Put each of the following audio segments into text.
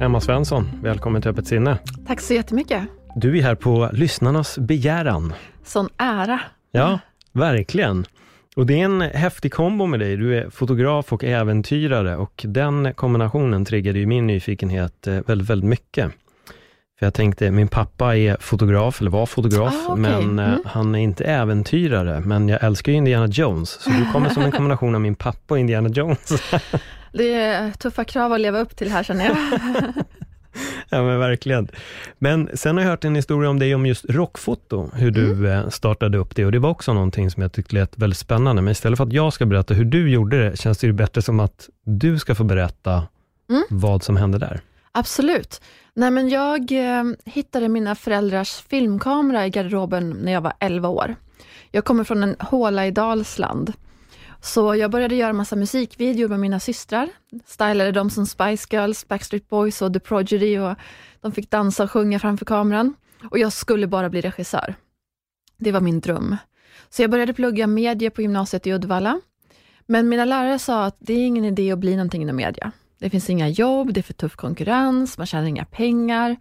Emma Svensson, välkommen till Öppet sinne. Tack så jättemycket. Du är här på lyssnarnas begäran. Sån ära. Ja, verkligen. Och det är en häftig kombo med dig. Du är fotograf och äventyrare och den kombinationen triggade ju min nyfikenhet eh, väldigt, väldigt mycket. För jag tänkte, min pappa är fotograf, eller var fotograf, Ah, okej. men eh, Mm. han är inte äventyrare. Men jag älskar ju Indiana Jones, så du kommer som en kombination av min pappa och Indiana Jones. Det är tuffa krav att leva upp till här känner jag. Ja men verkligen. Men sen har jag hört en historia om dig om just rockfoto, hur du Mm. eh, startade upp det och det var också någonting som jag tyckte lät väldigt spännande. Men istället för att jag ska berätta hur du gjorde det, känns det ju bättre som att du ska få berätta Mm. vad som hände där. Absolut. Nej, men jag eh, hittade mina föräldrars filmkamera i garderoben när jag var 11 år. Jag kommer från en håla i Dalsland. Så jag började göra massa musikvideor med mina systrar. Stylade dem som Spice Girls, Backstreet Boys och The Prodigy och de fick dansa och sjunga framför kameran. Och jag skulle bara bli regissör. Det var min dröm. Så jag började plugga media på gymnasiet i Uddevalla. Men mina lärare sa att det är ingen idé att bli någonting inom media. Det finns inga jobb, det är för tuff konkurrens, man tjänar inga pengar.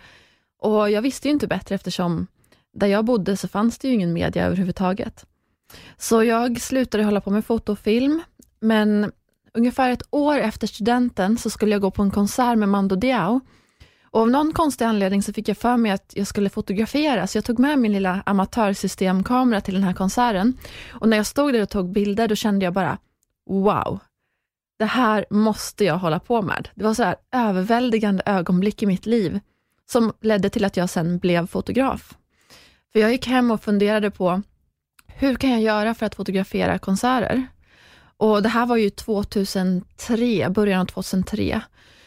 Och jag visste ju inte bättre eftersom där jag bodde så fanns det ju ingen media överhuvudtaget. Så jag slutade hålla på med foto och film, men ungefär ett år efter studenten så skulle jag gå på en konsert med Mando Diao. Och av någon konstig anledning så fick jag för mig att jag skulle fotografera, så jag tog med min lilla amatörsystemkamera till den här konserten. Och när jag stod där och tog bilder, då kände jag bara, wow, det här måste jag hålla på med. Det var så här överväldigande ögonblick i mitt liv, som ledde till att jag sen blev fotograf. För jag gick hem och funderade på, hur kan jag göra för att fotografera konserter? Och det här var ju 2003, början av 2003.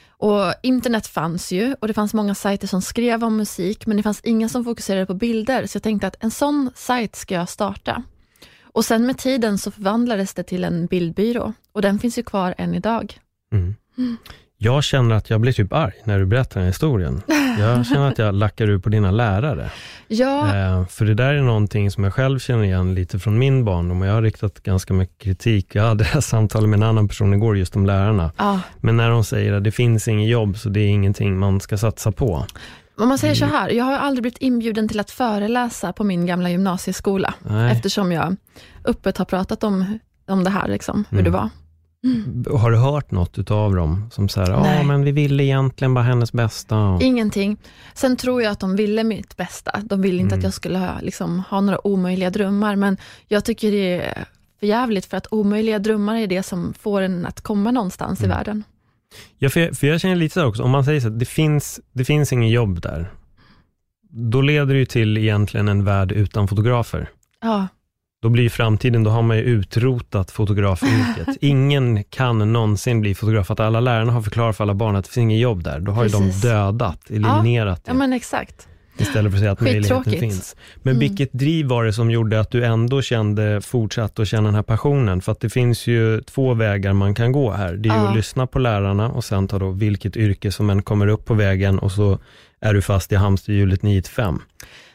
Och internet fanns ju och det fanns många sajter som skrev om musik, men det fanns ingen som fokuserade på bilder, så jag tänkte att en sån sajt ska jag starta. Och sen med tiden så förvandlades det till en bildbyrå och den finns ju kvar än idag. Mm. Jag känner att jag blir typ arg när du berättar den här historien. Jag känner att jag lackar ur på dina lärare. Ja, Eh, för det där är någonting som jag själv känner igen lite från min barndom och jag har riktat ganska mycket kritik. Jag hade det här samtalet med en annan person igår just om lärarna. ja. Men när de säger att det finns inget jobb, så det är ingenting man ska satsa på. om man säger så Mm. här, jag har aldrig blivit inbjuden till att föreläsa på min gamla gymnasieskola, Nej. eftersom jag öppet har pratat om, om det här, liksom, hur Mm. det var. Har du hört något utav dem som säger, ja men vi ville egentligen bara hennes bästa. Och... Ingenting. Sen tror jag att de ville mitt bästa. De ville inte Mm. att jag skulle ha, liksom, ha några omöjliga drömmar, men jag tycker det är för jävligt för att omöjliga drömmar är det som får en att komma någonstans Mm. i världen. Ja, för, jag, för jag känner lite så också, om man säger så att det finns, det finns ingen jobb där, då leder det ju till egentligen en värld utan fotografer. Ja, Då blir framtiden, då har man ju utrotat fotografyrket. Ingen kan någonsin bli fotograf, att alla lärarna har förklarat för alla barn att det finns inget jobb där. Då har ju de dödat, eliminerat ja det, men exakt. istället för att säga att möjligheten finns. Men Mm. vilket driv var det som gjorde att du ändå kände, fortsatte att känna den här passionen? För att det finns ju två vägar man kan gå här. Det är ju Ja. att lyssna på lärarna och sen ta då vilket yrke som än kommer upp på vägen och så är du fast i hamsterhjulet 9 till 5.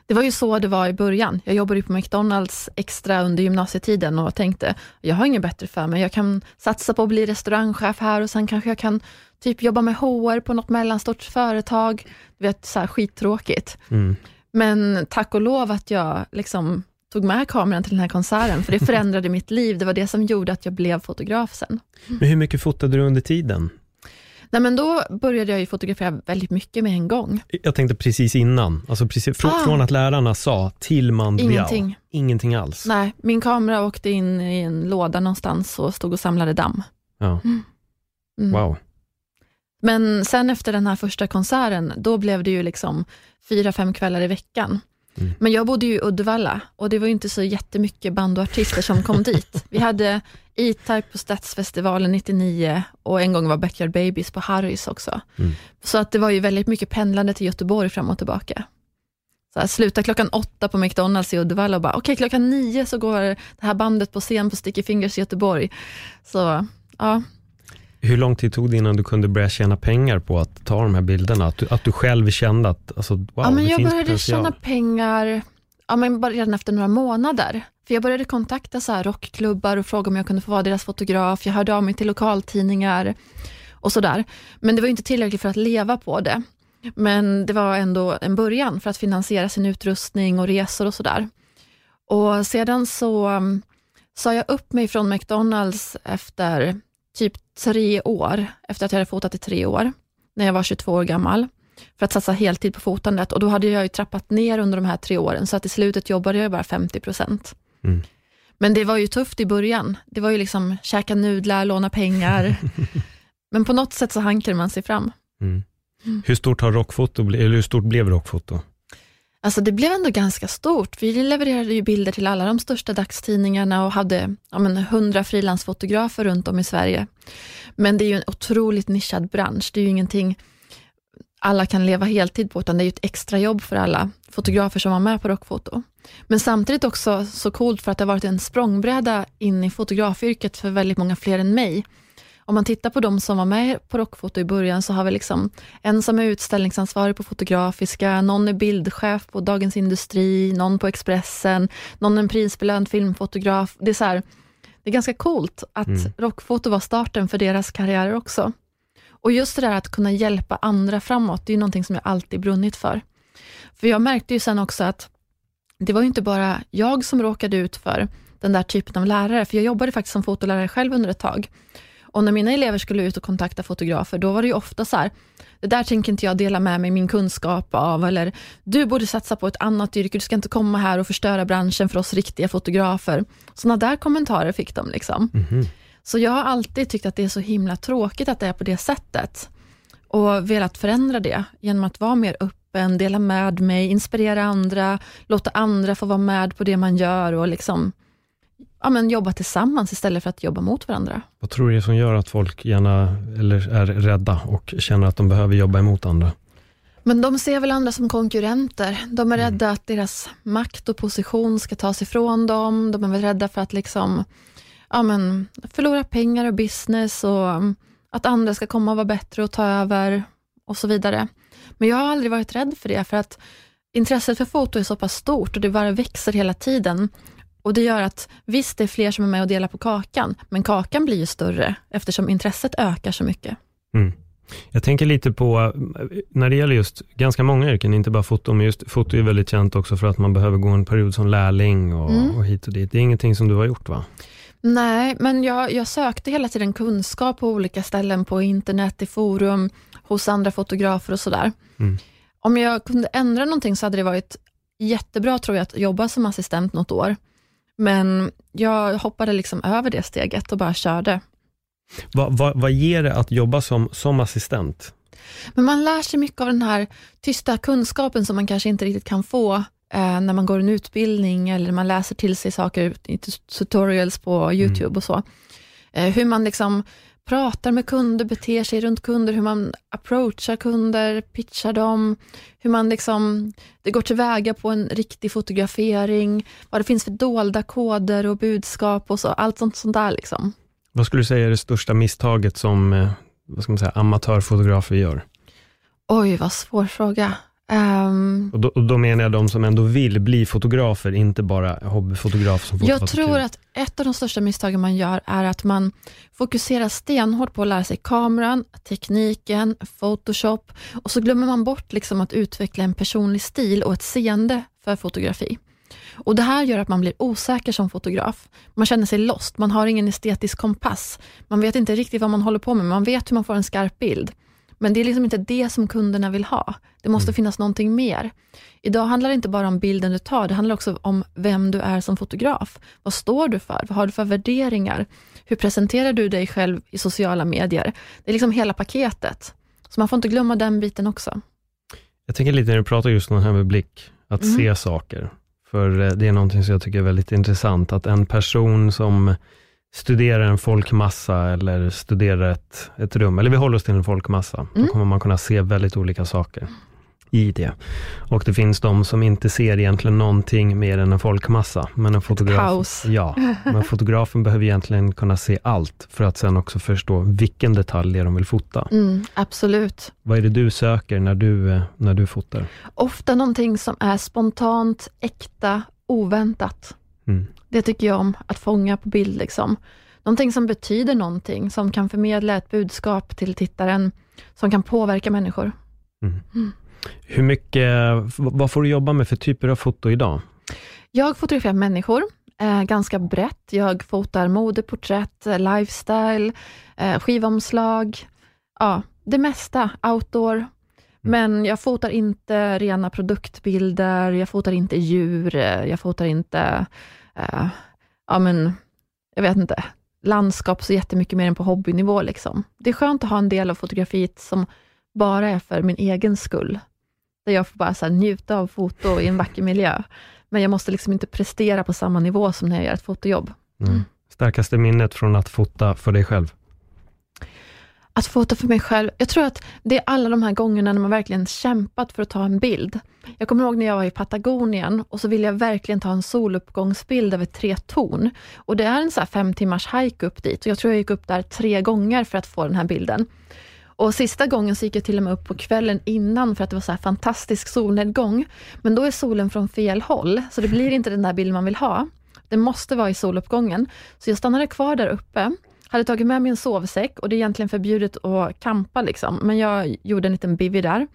Det var ju så det var i början. Jag jobbade på McDonalds extra under gymnasietiden och tänkte, jag har inget bättre för mig. Jag kan satsa på att bli restaurangchef här och sen kanske jag kan typ jobba med HR på något mellanstort företag. Du vet, så här skittråkigt. Mm. Men tack och lov att jag liksom tog med kameran till den här konserten, för det förändrade mitt liv. Det var det som gjorde att jag blev fotograf sen. Men hur mycket fotade du under tiden? Nej, men då började jag ju fotografera väldigt mycket med en gång. Jag tänkte precis innan, alltså precis, frå, Ah. från att lärarna sa till man Ingenting. Ingenting alls. Nej, min kamera åkte in i en låda någonstans och stod och samlade damm. Ja. Mm. Wow. Men sen efter den här första konserten, då blev det ju liksom fyra, fem kvällar i veckan. Mm. Men jag bodde ju i Uddevalla och det var ju inte så jättemycket band och artister som kom dit. Vi hade E-Type på Stadsfestivalen 99 och en gång var Backyard Babies på Harrys också. Mm. Så att det var ju väldigt mycket pendlande till Göteborg fram och tillbaka. Så här, sluta klockan åtta på McDonalds i Uddevalla och bara, okej okay, klockan nio så går det här bandet på scen på Sticky Fingers i Göteborg. Så ja, hur lång tid tog det innan du kunde börja tjäna pengar på att ta de här bilderna? Att du, att du själv kände att alltså, wow, ja, men det Jag finns började potential. tjäna pengar ja, men bara redan efter några månader. För Jag började kontakta så rockklubbar och fråga om jag kunde få vara deras fotograf. Jag hörde av mig till lokaltidningar och sådär. Men det var inte tillräckligt för att leva på det. Men det var ändå en början för att finansiera sin utrustning och resor och sådär. Och sedan så um, sa jag upp mig från McDonalds efter typ tre år, efter att jag hade fotat i tre år, när jag var 22 år gammal, för att satsa heltid på fotandet. Och då hade jag ju trappat ner under de här tre åren, så att i slutet jobbade jag bara 50 procent. Mm. Men det var ju tufft i början. Det var ju liksom käka nudlar, låna pengar. Men på något sätt så hankade man sig fram. Mm. Mm. Hur stort har rockfoto eller hur stort blev rockfoto? Alltså det blev ändå ganska stort. Vi levererade ju bilder till alla de största dagstidningarna och hade ja, men, 100 frilansfotografer runt om i Sverige. Men det är ju en otroligt nischad bransch. Det är ju ingenting alla kan leva heltid på, utan det är ju ett extrajobb för alla fotografer som var med på rockfoto. Men samtidigt också så coolt för att det har varit en språngbräda in i fotografyrket för väldigt många fler än mig om man tittar på de som var med på rockfoto i början, så har vi liksom en som är utställningsansvarig på Fotografiska, någon är bildchef på Dagens Industri, någon på Expressen, någon är en prisbelönt filmfotograf. Det är, så här, det är ganska coolt att mm. rockfoto var starten för deras karriärer också. Och just det där att kunna hjälpa andra framåt, det är någonting som jag alltid brunnit för. För jag märkte ju sen också att det var inte bara jag som råkade ut för den där typen av lärare, för jag jobbade faktiskt som fotolärare själv under ett tag. Och när mina elever skulle ut och kontakta fotografer, då var det ju ofta så här, det där tänker inte jag dela med mig min kunskap av, eller du borde satsa på ett annat yrke, du ska inte komma här och förstöra branschen för oss riktiga fotografer. Sådana där kommentarer fick de. liksom. Mm. Så jag har alltid tyckt att det är så himla tråkigt att det är på det sättet. Och velat förändra det genom att vara mer öppen, dela med mig, inspirera andra, låta andra få vara med på det man gör och liksom ja, men jobba tillsammans istället för att jobba mot varandra. Vad tror du är som gör att folk gärna eller är rädda och känner att de behöver jobba emot andra? Men de ser väl andra som konkurrenter. De är mm. rädda att deras makt och position ska tas ifrån dem. De är väl rädda för att liksom, ja, men, förlora pengar och business och att andra ska komma och vara bättre och ta över och så vidare. Men jag har aldrig varit rädd för det, för att intresset för foto är så pass stort och det bara växer hela tiden. Och Det gör att visst, det är fler som är med och delar på kakan, men kakan blir ju större eftersom intresset ökar så mycket. Mm. Jag tänker lite på, när det gäller just ganska många yrken, inte bara foto, men just foto är väldigt känt också för att man behöver gå en period som lärling och, mm. och hit och dit. Det är ingenting som du har gjort va? Nej, men jag, jag sökte hela tiden kunskap på olika ställen, på internet, i forum, hos andra fotografer och sådär. Mm. Om jag kunde ändra någonting så hade det varit jättebra tror jag att jobba som assistent något år. Men jag hoppade liksom över det steget och bara körde. Vad, vad, vad ger det att jobba som, som assistent? Men man lär sig mycket av den här tysta kunskapen som man kanske inte riktigt kan få eh, när man går en utbildning eller man läser till sig saker i tutorials på mm. YouTube mm. och så. Eh, hur man liksom pratar med kunder, beter sig runt kunder, hur man approachar kunder, pitchar dem, hur man liksom, det går tillväga på en riktig fotografering, vad det finns för dolda koder och budskap och så, allt sånt, sånt där. Liksom. Vad skulle du säga är det största misstaget som eh, vad ska man säga, amatörfotografer gör? Oj, vad svår fråga. Um, och, då, och, då, menar jag de som ändå vill bli fotografer, inte bara hobbyfotografer som Jag tror att ett av de största misstagen man gör är att man fokuserar stenhårt på att lära sig kameran, tekniken, Photoshop och så glömmer man bort liksom att utveckla en personlig stil och ett seende för fotografi. Och Det här gör att man blir osäker som fotograf. Man känner sig lost, man har ingen estetisk kompass. Man vet inte riktigt vad man håller på med, man vet hur man får en skarp bild. Men det är liksom inte det som kunderna vill ha. Det måste mm. finnas någonting mer. Idag handlar det inte bara om bilden du tar, det handlar också om vem du är som fotograf. Vad står du för? Vad har du för värderingar? Hur presenterar du dig själv i sociala medier? Det är liksom hela paketet. Så man får inte glömma den biten också. Jag tänker lite när du pratar just om det här med blick, att Mm. se saker. För eh, det är någonting som jag tycker är väldigt intressant, att en person som studerar en folkmassa eller studerar ett, ett rum, eller vi håller oss till en folkmassa, då Mm. kommer man kunna se väldigt olika saker i det. Och det finns de som inte ser egentligen någonting mer än en folkmassa. Men en fotograf. Ja, men fotografen behöver egentligen kunna se allt, för att sen också förstå vilken detalj det är de vill fota. Mm, absolut. Vad är det du söker när du, eh, när du fotar? Ofta någonting som är spontant, äkta, oväntat. Mm. Det tycker jag om att fånga på bild. Liksom. Någonting som betyder någonting, som kan förmedla ett budskap till tittaren, som kan påverka människor. Hur mycket, vad får du jobba med för typer av foto idag? Jag fotograferar människor eh, ganska brett. Jag fotar modeporträtt, eh, lifestyle, eh, skivomslag, ja, det mesta, outdoor. Men jag fotar inte rena produktbilder, jag fotar inte djur, eh, jag fotar inte, eh, ja men, jag vet inte, landskap så jättemycket mer än på hobbynivå. Liksom. Det är skönt att ha en del av fotografiet som bara är för min egen skull. Där jag får bara så här, njuta av foto i en vacker miljö. Men jag måste liksom inte prestera på samma nivå som när jag gör ett fotojobb. Mm. Starkaste minnet från att fota för dig själv? Att fota för mig själv, jag tror att det är alla de här gångerna när man verkligen kämpat för att ta en bild. Jag kommer ihåg när jag var i Patagonien och så ville jag verkligen ta en soluppgångsbild över tre torn. Och det är en så här fem timmars hike upp dit och jag tror jag gick upp där tre gånger för att få den här bilden. Och sista gången så gick jag till och med upp på kvällen innan för att det var så här fantastisk solnedgång. Men då är solen från fel håll, så det blir inte den där bilden man vill ha. Det måste vara i soluppgången. Så jag stannade kvar där uppe, hade tagit med mig en sovsäck och det är egentligen förbjudet att campa, liksom. men jag gjorde en liten bivy där.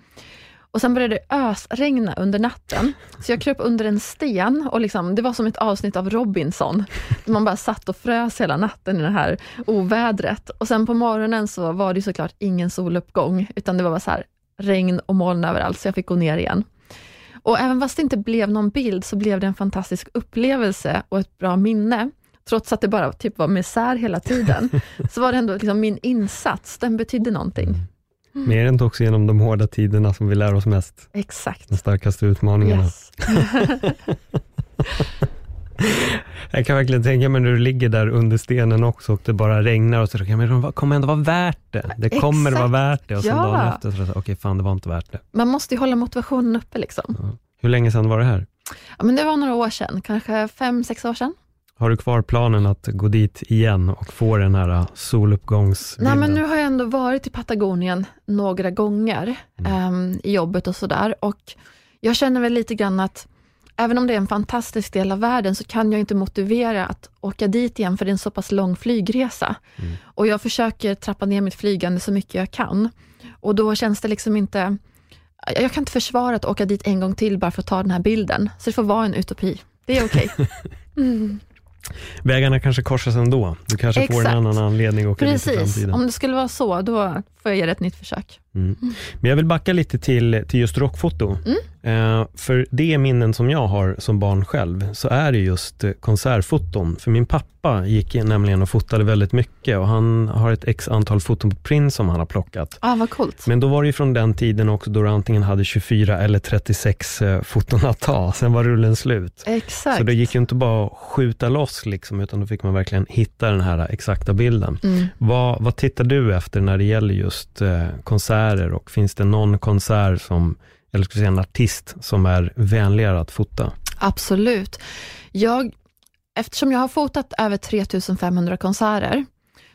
Och sen började det ösregna under natten, så jag kröp under en sten och liksom, det var som ett avsnitt av Robinson. Man bara satt och frös hela natten i det här ovädret. Och sen på morgonen så var det såklart ingen soluppgång, utan det var bara så här regn och moln överallt, så jag fick gå ner igen. Och även fast det inte blev någon bild, så blev det en fantastisk upplevelse och ett bra minne. Trots att det bara typ var misär hela tiden, så var det ändå liksom min insats, den betydde någonting. Är det inte också genom de hårda tiderna som vi lär oss mest? Exakt. De starkaste utmaningarna. Yes. Jag kan verkligen tänka mig när du ligger där under stenen också och det bara regnar och så jag, men det kommer ändå vara värt det. Det kommer Exakt. vara värt det. Och sen Ja. dagen efter så okej fan det var inte värt det. Man måste ju hålla motivationen uppe. Liksom. Hur länge sedan var det här? Ja, men det var några år sedan, kanske fem, sex år sedan. Har du kvar planen att gå dit igen och få den här uh, soluppgångsbilden? Nej, men nu har jag ändå varit i Patagonien några gånger ehm, i jobbet och sådär. Och jag känner väl lite grann att även om det är en fantastisk del av världen, så kan jag inte motivera att åka dit igen, för det är en så pass lång flygresa. Och jag försöker trappa ner mitt flygande så mycket jag kan. Och då känns det liksom inte... Jag kan inte försvara att åka dit en gång till bara för att ta den här bilden. Så det får vara en utopi. Det är okej. Vägarna kanske korsas ändå. Du kanske får en Exakt. annan anledning att åka dit i Precis. framtiden. Om det skulle vara så, då får jag göra ett nytt försök. Mm. Men jag vill backa lite till, till just rockfoto. Mm. Eh, för det minnen som jag har som barn själv, så är det just eh, konsertfoton. För min pappa gick nämligen och fotade väldigt mycket och han har ett x antal foton på Prince som han har plockat. Ah, vad coolt. Men då var det ju från den tiden också då du antingen hade 24 eller 36 eh, foton att ta, sen var rullen slut. Exakt. Så det gick ju inte bara att skjuta loss, liksom, utan då fick man verkligen hitta den här exakta bilden. Mm. Vad, vad tittar du efter när det gäller just eh, konserter och finns det någon konsert som, eller ska säga en artist som är vänligare att fota? Absolut. Jag, eftersom jag har fotat över 3500 konserter,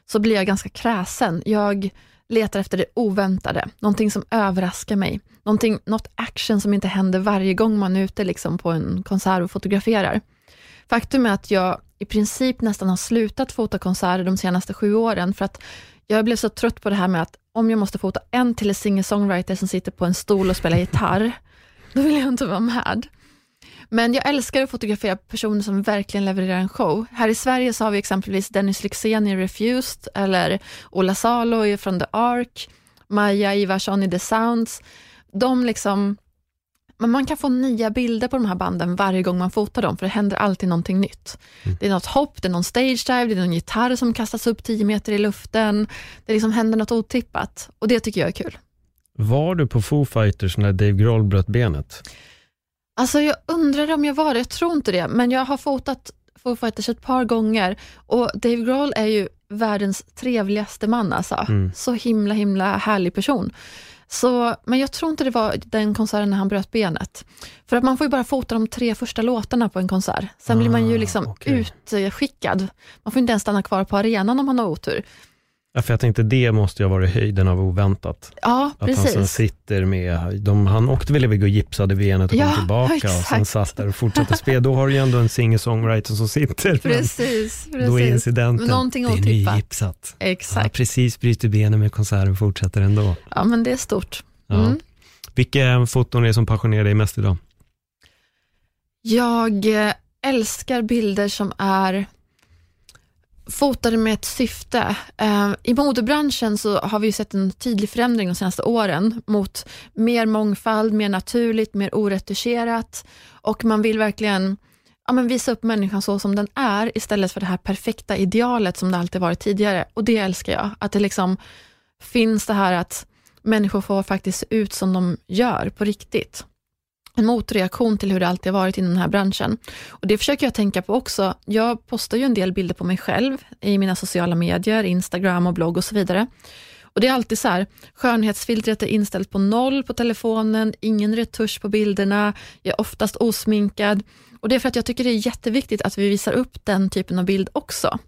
så blir jag ganska kräsen. Jag letar efter det oväntade, någonting som överraskar mig. Någonting, något action som inte händer varje gång man är ute liksom, på en konsert och fotograferar. Faktum är att jag i princip nästan har slutat fota konserter de senaste sju åren, för att jag blev så trött på det här med att om jag måste fota en till singer-songwriter som sitter på en stol och spelar gitarr, då vill jag inte vara med. Men jag älskar att fotografera personer som verkligen levererar en show. Här i Sverige så har vi exempelvis Dennis Lyxzén i Refused, eller Ola Salo från The Ark, Maja Ivarsson i The Sounds. De liksom, men man kan få nya bilder på de här banden varje gång man fotar dem, för det händer alltid någonting nytt. Det är något hopp, det är någon stage dive, det är någon gitarr som kastas upp 10 meter i luften. Det liksom händer något otippat och det tycker jag är kul. Var du på Foo Fighters när Dave Grohl bröt benet? Alltså jag undrar om jag var det, jag tror inte det, men jag har fotat Foo Fighters ett par gånger och Dave Grohl är ju världens trevligaste man alltså. Mm. Så himla himla härlig person. Så, men jag tror inte det var den konserten när han bröt benet. För att man får ju bara fota de tre första låtarna på en konsert. Sen blir man ju Ah, liksom okej. utskickad. Man får inte ens stanna kvar på arenan om man har otur. Ja, för jag tänkte det måste ju ha varit höjden av oväntat. Ja, Att han sen precis. sitter med, de, han åkte väl iväg och gipsade benet och Ja, kom tillbaka och sen exakt. satt där och fortsatte spela. Då har du ju ändå en singer-songwriter som sitter. men Precis, Då är precis. incidenten, Någonting det är nygipsat. Ja, Exakt. precis, bryter benet med konserten och fortsätter ändå. Ja, men det är stort. Ja. Mm. Vilka foton är det som passionerar dig mest idag? Jag eh, älskar bilder som är fotade med ett syfte. Eh, I modebranschen så har vi ju sett en tydlig förändring de senaste åren mot mer mångfald, mer naturligt, mer oretuscherat och man vill verkligen ja, men visa upp människan så som den är istället för det här perfekta idealet som det alltid varit tidigare. Och det älskar jag, att det liksom finns det här att människor får faktiskt se ut som de gör på riktigt en motreaktion till hur det alltid har varit inom den här branschen. Och Det försöker jag tänka på också. Jag postar ju en del bilder på mig själv i mina sociala medier, Instagram och blogg och så vidare. Och Det är alltid så här, skönhetsfiltret är inställt på noll på telefonen, ingen retusch på bilderna, jag är oftast osminkad. Och Det är för att jag tycker det är jätteviktigt att vi visar upp den typen av bild också.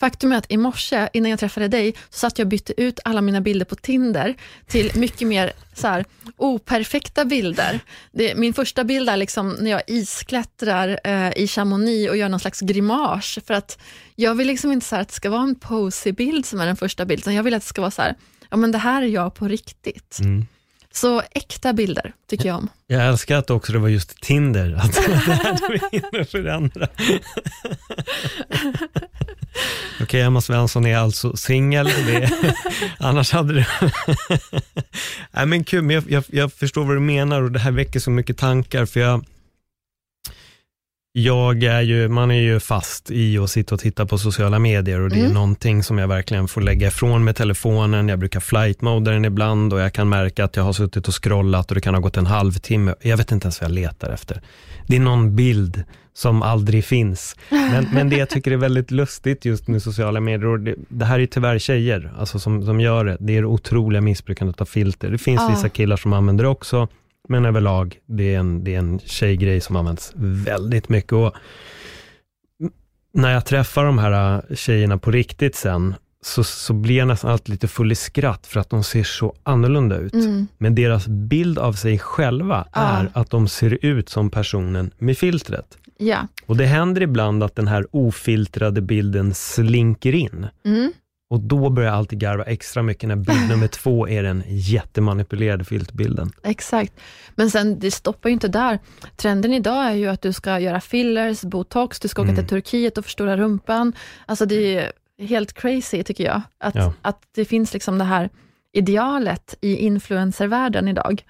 Faktum är att i morse, innan jag träffade dig, så satt jag och bytte ut alla mina bilder på Tinder till mycket mer så här, operfekta bilder. Det, min första bild är liksom när jag isklättrar eh, i Chamonix och gör någon slags grimas, för att jag vill liksom inte så här att det ska vara en posig bild som är den första bilden, utan jag vill att det ska vara så här, ja men det här är jag på riktigt. Mm. Så äkta bilder tycker jag om. Jag älskar att också det var just Tinder, att det hade vi hinner förändra. Okej, Emma Svensson är alltså singel, annars hade det... Nej men kul, men jag, jag, jag förstår vad du menar och det här väcker så mycket tankar, för jag, jag är ju, man är ju fast i att sitta och titta på sociala medier och det är Mm. någonting som jag verkligen får lägga ifrån med telefonen. Jag brukar flightmoda den ibland och jag kan märka att jag har suttit och scrollat och det kan ha gått en halvtimme. Jag vet inte ens vad jag letar efter. Det är någon bild som aldrig finns. Men, men det jag tycker är väldigt lustigt just med sociala medier, och det, det här är tyvärr tjejer alltså som, som gör det. Det är det otroliga missbrukandet av filter. Det finns Ja. vissa killar som använder det också, men överlag, det är en, det är en tjejgrej som används väldigt mycket. Och när jag träffar de här äh, tjejerna på riktigt sen, så, så blir jag nästan alltid lite full i skratt för att de ser så annorlunda ut. Mm. Men deras bild av sig själva Ja. är att de ser ut som personen med filtret. Ja. Och det händer ibland att den här ofiltrade bilden slinker in. Mm. Och då börjar jag alltid garva extra mycket när bild nummer två är den jättemanipulerade filterbilden. Exakt. Men sen, det stoppar ju inte där. Trenden idag är ju att du ska göra fillers, botox, du ska åka Mm. till Turkiet och förstora rumpan. Alltså det är helt crazy tycker jag. Att, Ja. att det finns liksom det här idealet i influencervärlden idag.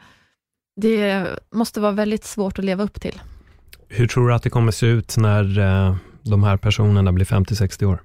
Det måste vara väldigt svårt att leva upp till. Hur tror du att det kommer se ut när eh, de här personerna blir 50-60 år?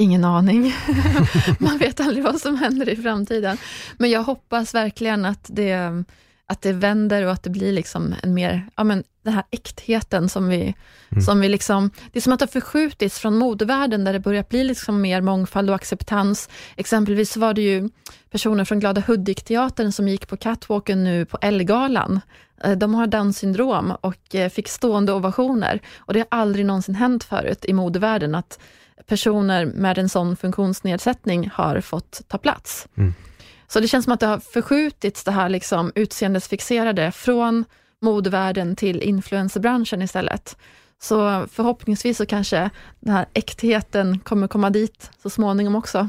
Ingen aning. Man vet aldrig vad som händer i framtiden. Men jag hoppas verkligen att det, att det vänder och att det blir liksom en mer, ja men den här äktheten som vi, Mm. som vi liksom, det är som att det har förskjutits från modevärlden där det börjar bli liksom mer mångfald och acceptans. Exempelvis var det ju personer från Glada Hudik-teatern som gick på catwalken nu på Ellegalan. Eh, De har Downs syndrom och eh, fick stående ovationer och det har aldrig någonsin hänt förut i modevärlden att personer med en sån funktionsnedsättning har fått ta plats. Mm. Så det känns som att det har förskjutits det här liksom utseendesfixerade från modevärlden till influencerbranschen istället. Så förhoppningsvis så kanske den här äktheten kommer komma dit så småningom också.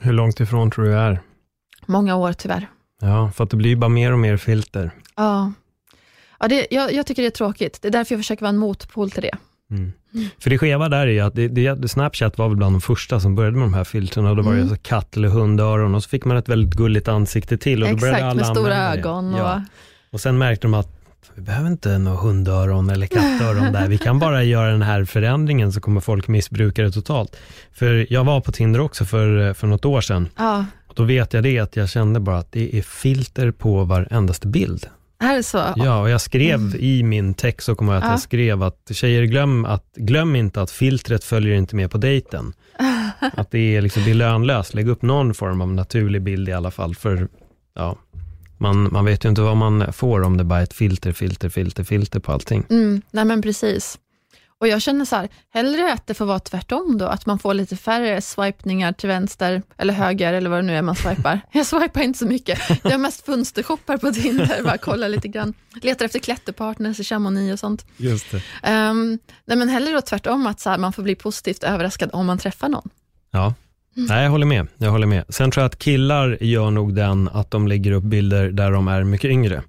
Hur långt ifrån tror du är? Många år tyvärr. Ja, för att det blir bara mer och mer filter. Ja, ja det, jag, jag tycker det är tråkigt. Det är därför jag försöker vara en motpol till det. Mm. För det skeva där är ju att det, det, Snapchat var väl bland de första som började med de här filtren och då var det Mm. katt eller hundöron och så fick man ett väldigt gulligt ansikte till och då började Exakt, alla med stora ögon. Och, Ja. Och sen märkte de att vi behöver inte några hundöron eller kattöron där, vi kan bara göra den här förändringen så kommer folk missbruka det totalt. För jag var på Tinder också för, för något år sedan ja, Då vet jag det, att jag kände bara att det är filter på varendaste bild. Är det så? Ja, och jag skrev i min text, så kommer jag att Ja. jag skrev att tjejer, glöm, att, glöm inte att filtret följer inte med på dejten. att det är, liksom, är lönlöst. Lägg upp någon form av naturlig bild i alla fall, för ja, man, man vet ju inte vad man får om det bara är ett filter, filter, filter, filter på allting. Mm, nej men precis. Och jag känner så här, hellre att det får vara tvärtom då, att man får lite färre swipningar till vänster eller höger eller vad det nu är man swipar. Jag swipar inte så mycket. Jag har mest fönstershoppar på Tinder, bara kollar lite grann. Letar efter klätterpartners i Chamonix och sånt. Just det. Um, nej men hellre då tvärtom, att så här, man får bli positivt överraskad om man träffar någon. Ja, Nej, jag håller med. Jag håller med. Sen tror jag att killar gör nog den att de lägger upp bilder där de är mycket yngre.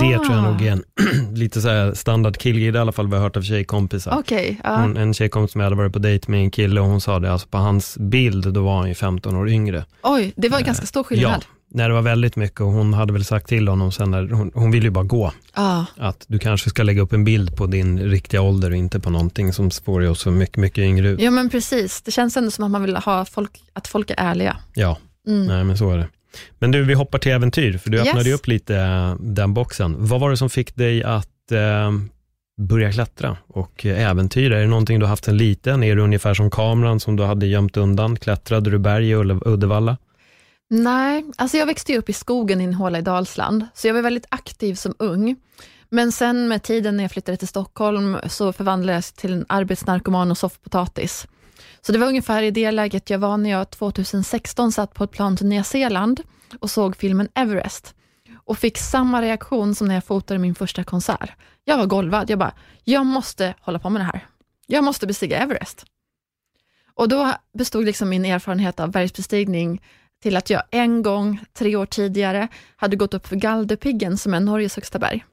Det tror jag nog är en lite så här standard killgrej, i alla fall vad jag har hört av tjejkompisar. Okej, ja. Hon, en tjejkompis som jag hade varit på dejt med en kille och hon sa det, alltså på hans bild, då var han ju 15 år yngre. oj, det var ganska stor Ja, skillnad. när det var väldigt mycket och hon hade väl sagt till honom sen, när hon, hon ville ju bara gå, Ja, att du kanske ska lägga upp en bild på din riktiga ålder och inte på någonting som får dig att se mycket, mycket yngre ut. ja men precis. Det känns ändå som att man vill ha folk, att folk är ärliga. Ja, Mm. nej men så är det. Men du, vi hoppar till äventyr, för du Yes. öppnade upp lite eh, den boxen. Vad var det som fick dig att eh, börja klättra och eh, äventyra? Är det någonting du haft sen liten? Är det ungefär som kameran som du hade gömt undan? Klättrade du berg i Uddevalla? Nej, alltså jag växte ju upp i skogen i en håla i Dalsland, så jag var väldigt aktiv som ung. Men sen med tiden när jag flyttade till Stockholm så förvandlades jag till en arbetsnarkoman och soffpotatis. Så det var ungefär i det läget jag var när jag 2016 satt på ett plan till Nya Zeeland och såg filmen Everest och fick samma reaktion som när jag fotade min första konsert. Jag var golvad, jag bara, jag måste hålla på med det här. Jag måste bestiga Everest. Och då bestod liksom min erfarenhet av bergsbestigning till att jag en gång, tre år tidigare, hade gått upp för Galdhøpiggen som är Norges högsta berg.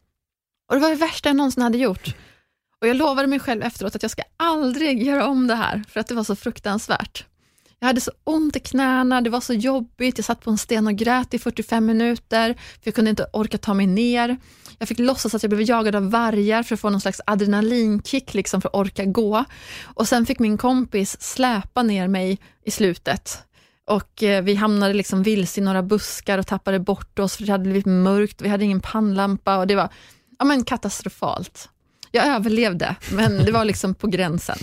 Och det var det värsta jag någonsin hade gjort. Och jag lovade mig själv efteråt att jag ska aldrig göra om det här, för att det var så fruktansvärt. Jag hade så ont i knäna, det var så jobbigt, jag satt på en sten och grät i 45 minuter, för jag kunde inte orka ta mig ner. Jag fick låtsas att jag blev jagad av vargar för att få någon slags adrenalinkick liksom för att orka gå. Och sen fick min kompis släpa ner mig i slutet. Och eh, vi hamnade liksom vilse i några buskar och tappade bort oss för det hade blivit mörkt, vi hade ingen pannlampa och det var ja, men katastrofalt. Jag överlevde, men det var liksom på gränsen.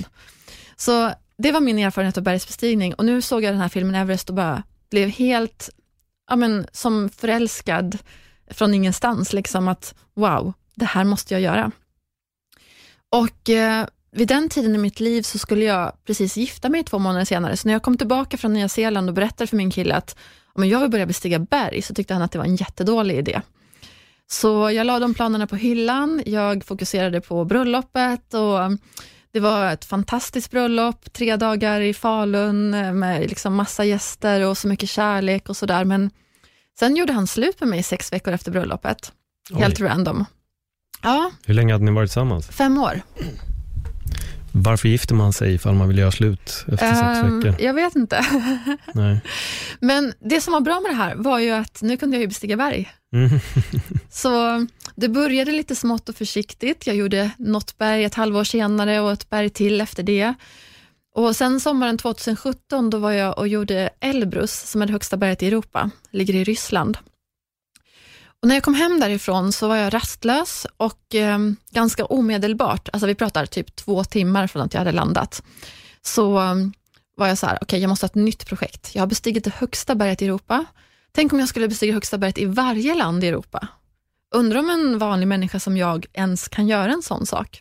Så det var min erfarenhet av bergsbestigning och nu såg jag den här filmen Everest och bara blev helt ja, men, som förälskad från ingenstans. Liksom att wow, det här måste jag göra. Och eh, vid den tiden i mitt liv så skulle jag precis gifta mig två månader senare, så när jag kom tillbaka från Nya Zeeland och berättade för min kille att om jag vill börja bestiga berg, så tyckte han att det var en jättedålig idé. Så jag la de planerna på hyllan, jag fokuserade på bröllopet och det var ett fantastiskt bröllop, tre dagar i Falun med liksom massa gäster och så mycket kärlek och sådär, men sen gjorde han slut med mig sex veckor efter bröllopet. Helt random. Ja, Hur länge hade ni varit tillsammans? fem år. Varför gifter man sig ifall man vill göra slut efter sex Ehm, veckor? jag vet inte. Nej. Men det som var bra med det här var ju att nu kunde jag ju bestiga berg. Mm. Så det började lite smått och försiktigt. Jag gjorde något berg ett halvår senare och ett berg till efter det. Och sen sommaren 2017 då var jag och gjorde Elbrus, som är det högsta berget i Europa, ligger i Ryssland. Och när jag kom hem därifrån så var jag rastlös och eh, ganska omedelbart, alltså vi pratar typ två timmar från att jag hade landat, så ehm, var jag så här, okej jag måste ha ett nytt projekt. Jag har bestigit det högsta berget i Europa. Tänk om jag skulle bestiga högsta berget i varje land i Europa. Undrar om en vanlig människa som jag ens kan göra en sån sak.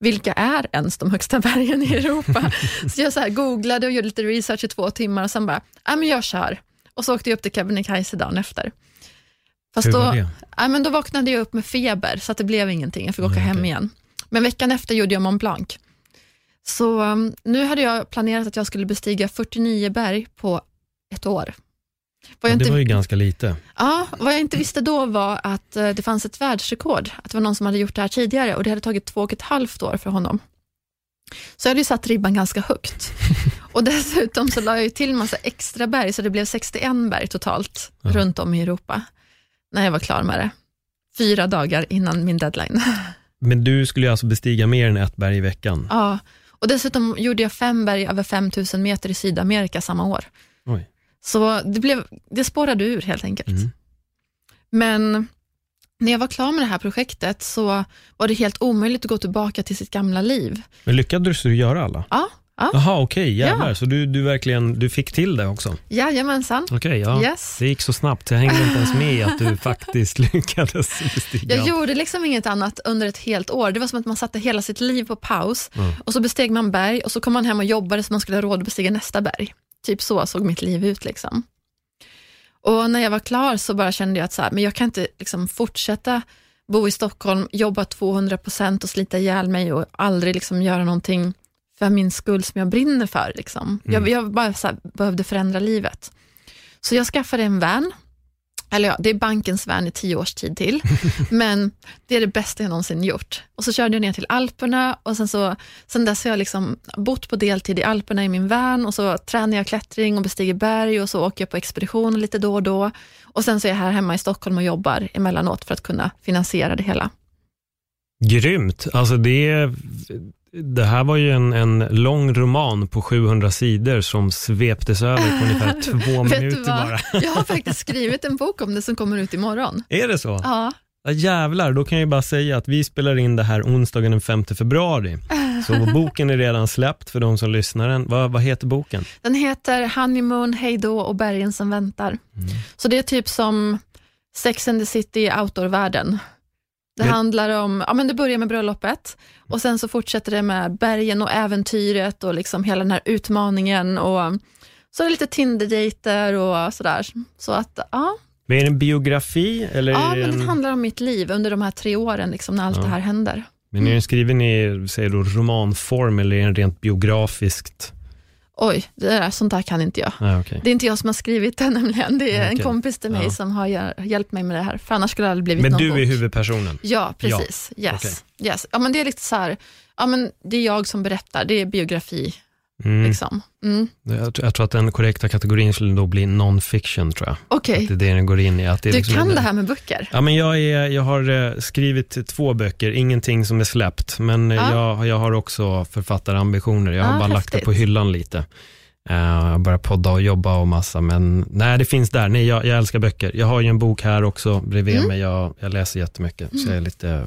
Vilka är ens de högsta bergen i Europa? så jag så här googlade och gjorde lite research i två timmar och sen bara, ja men jag kör. Och så åkte jag upp till Kebnekaise dagen efter. Fast då, ja, men då vaknade jag upp med feber, så det blev ingenting. Jag fick åka Mm, hem okej. igen. Men veckan efter gjorde jag Mont Blanc. Så um, nu hade jag planerat att jag skulle bestiga 49 berg på ett år. Ja, jag, det inte, var ju ganska lite. ja, vad jag inte visste då var att eh, det fanns ett världsrekord, att det var någon som hade gjort det här tidigare och det hade tagit två och ett halvt år för honom. Så jag hade ju satt ribban ganska högt. Och dessutom så la jag ju till en massa extra berg, så det blev 61 berg totalt Ja. runt om i Europa, när jag var klar med det. Fyra dagar innan min deadline. Men du skulle ju alltså bestiga mer än ett berg i veckan. Ja, och dessutom gjorde jag fem berg över 5000 meter i Sydamerika samma år. Oj. Så det, blev, det spårade ur helt enkelt. Mm. Men när jag var klar med det här projektet så var det helt omöjligt att gå tillbaka till sitt gamla liv. Men lyckades du göra alla? Ja, ja. Jaha, okej, jävlar. Ja. Så du, du verkligen du fick till det också? jajamensan. Okej, ja. Yes. Det gick så snabbt, jag hängde inte ens med att du faktiskt lyckades bestiga. Jag gjorde liksom inget annat under ett helt år. Det var som att man satte hela sitt liv på paus Mm. och så besteg man berg och så kom man hem och jobbade så man skulle ha råd att bestiga nästa berg. Typ så såg mitt liv ut. Liksom. Och när jag var klar så bara kände jag att så här, men jag kan inte liksom fortsätta bo i Stockholm, jobba 200 procent och slita ihjäl mig och aldrig liksom göra någonting för min skull som jag brinner för. Liksom. Jag, jag bara så här, behövde förändra livet. Så jag skaffade en van, eller ja, det är bankens van i tio års tid till, men det är det bästa jag någonsin gjort. Och så körde jag ner till Alperna och sen, så, sen dess har jag liksom bott på deltid i Alperna i min van och så tränar jag klättring och bestiger berg och så åker jag på expedition lite då och då. Och sen så är jag här hemma i Stockholm och jobbar emellanåt för att kunna finansiera det hela. Grymt. Alltså det, det här var ju en, en lång roman på 700 sidor som sveptes över på ungefär två minuter bara. Jag har faktiskt skrivit en bok om det som kommer ut imorgon. Är det så? Ja, Ja, jävlar, då kan jag bara säga att vi spelar in det här onsdagen den 5 februari. Så boken är redan släppt för de som lyssnar. Den. Vad, vad heter boken? Den heter Honeymoon, Hejdå och bergen som väntar. Så det är typ som Sex and the City i outdoor-världen. Det Men- handlar om, ja men det börjar med bröllopet och sen så fortsätter det med bergen och äventyret och liksom hela den här utmaningen och så är det lite Tinder-dejter och sådär. Så att, ja, Men Är det en biografi? Eller ja men en, den handlar om mitt liv under de här tre åren, liksom, när allt Ja. det här händer. men är den skriven i säger du, romanform eller är den rent biografiskt? Oj, det där, sånt där kan inte jag. Ah, okay. Det är inte jag som har skrivit den nämligen, det är en Okej. kompis till mig Ja. som har hjäl- hjälpt mig med det här, för annars skulle det aldrig blivit Men någon du bok. är huvudpersonen? Ja, precis. Yes. yes. Ja, men det är lite så här, ja, men det är jag som berättar, det är biografi. Mm. Liksom. Mm. Jag, tror- jag tror att den korrekta kategorin skulle då bli non-fiction, tror jag. Okej, Det är det den går in i. Att det du liksom kan en- det här med böcker? Ja, men jag, är, jag har eh, skrivit två böcker, ingenting som är släppt, men eh, Ja. jag, jag har också författarambitioner. Jag har Ja, bara lagt det häftigt. på hyllan lite. Uh, jag börjar podda och jobba och massa, men nej, det finns där. Nej, jag, jag älskar böcker. Jag har ju en bok här också bredvid Mm. mig. Jag, jag läser jättemycket, så jag är lite...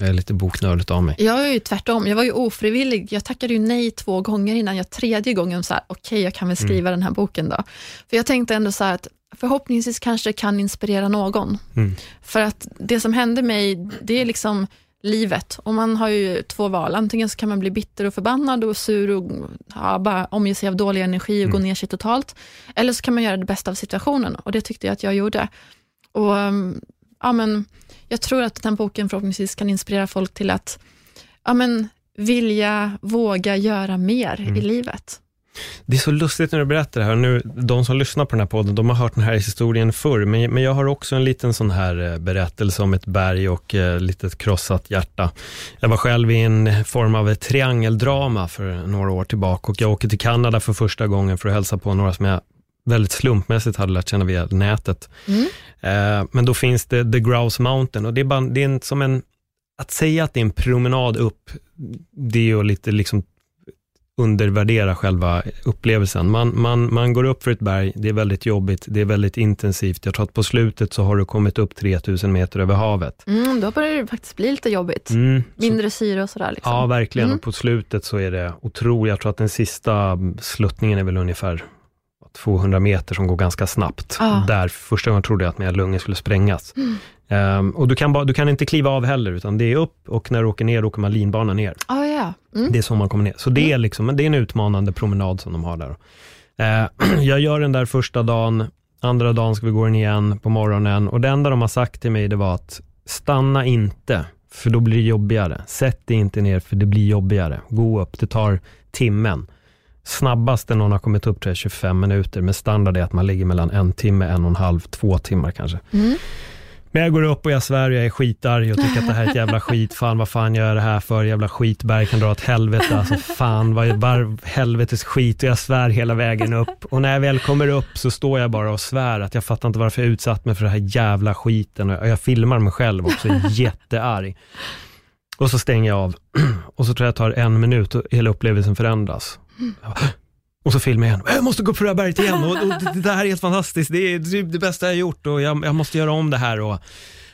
Jag är lite boknördigt av mig. Jag är ju tvärtom, jag var ju ofrivillig. Jag tackade ju nej två gånger innan jag tredje gången sa, okej, jag kan väl skriva den här boken då. För jag tänkte ändå så här att förhoppningsvis kanske det kan inspirera någon. Mm. För att det som hände mig, det är liksom livet. Och man har ju två val. Antingen så kan man bli bitter och förbannad och sur och ja, bara omge sig av dålig energi och gå ner sig totalt. Eller så kan man göra det bästa av situationen och det tyckte jag att jag gjorde. Och um, ja, men, Jag tror att den här boken förhoppningsvis kan inspirera folk till att ja, men, vilja, våga göra mer i livet. Det är så lustigt när du berättar det här. Nu, de som lyssnar på den här podden, de har hört den här historien förr, men, men jag har också en liten sån här eh, berättelse om ett berg och eh, litet krossat hjärta. Jag var själv i en form av ett triangeldrama för några år tillbaka och jag åker till Kanada för första gången för att hälsa på några som jag väldigt slumpmässigt hade lärt känna via nätet. Eh, men då finns det The Grouse Mountain och det är, bara, det är en, som en, att säga att det är en promenad upp, det är ju lite liksom undervärdera själva upplevelsen. Man, man, man går upp för ett berg, det är väldigt jobbigt, det är väldigt intensivt. Jag tror att på slutet så har du kommit upp 3000 meter över havet. Mm, då börjar det faktiskt bli lite jobbigt. Mm, så, Mindre syre och sådär. Liksom. ja, verkligen. Mm. Och på slutet så är det otroligt. Jag tror att den sista sluttningen är väl ungefär 200 meter som går ganska snabbt. Ah. Där första gången trodde jag att mina lungor skulle sprängas. Ehm, och du kan, bara, du kan inte kliva av heller, utan det är upp och när du åker ner åker man linbana ner. Ah, ja. Mm. Det är så man kommer ner. Så det är, liksom, det är en utmanande promenad som de har där. Eh, jag gör den där första dagen, andra dagen ska vi gå den igen på morgonen och det enda de har sagt till mig det var att stanna inte, för då blir det jobbigare. Sätt dig inte ner, för det blir jobbigare. Gå upp, det tar timmen. Snabbaste någon har kommit upp till är 25 minuter, men standard är att man ligger mellan en timme, en och en halv, två timmar kanske. Men jag går upp och jag svär och jag är skitarg och tycker att det här är ett jävla skit. Fan vad fan gör jag det här för? Jävla skitberg kan dra åt helvete. Alltså fan vad var helvetes skit och jag svär hela vägen upp. Och när jag väl kommer upp så står jag bara och svär att jag fattar inte varför jag utsatt mig för den här jävla skiten. Och jag filmar mig själv också, jättearg. Och så stänger jag av. Och så tror jag det tar en minut och hela upplevelsen förändras. Och så filmar jag igen. Jag måste gå upp för det här berget igen och, och det, här är helt fantastiskt. Det är typ det bästa jag gjort och jag, jag måste göra om det här. Och,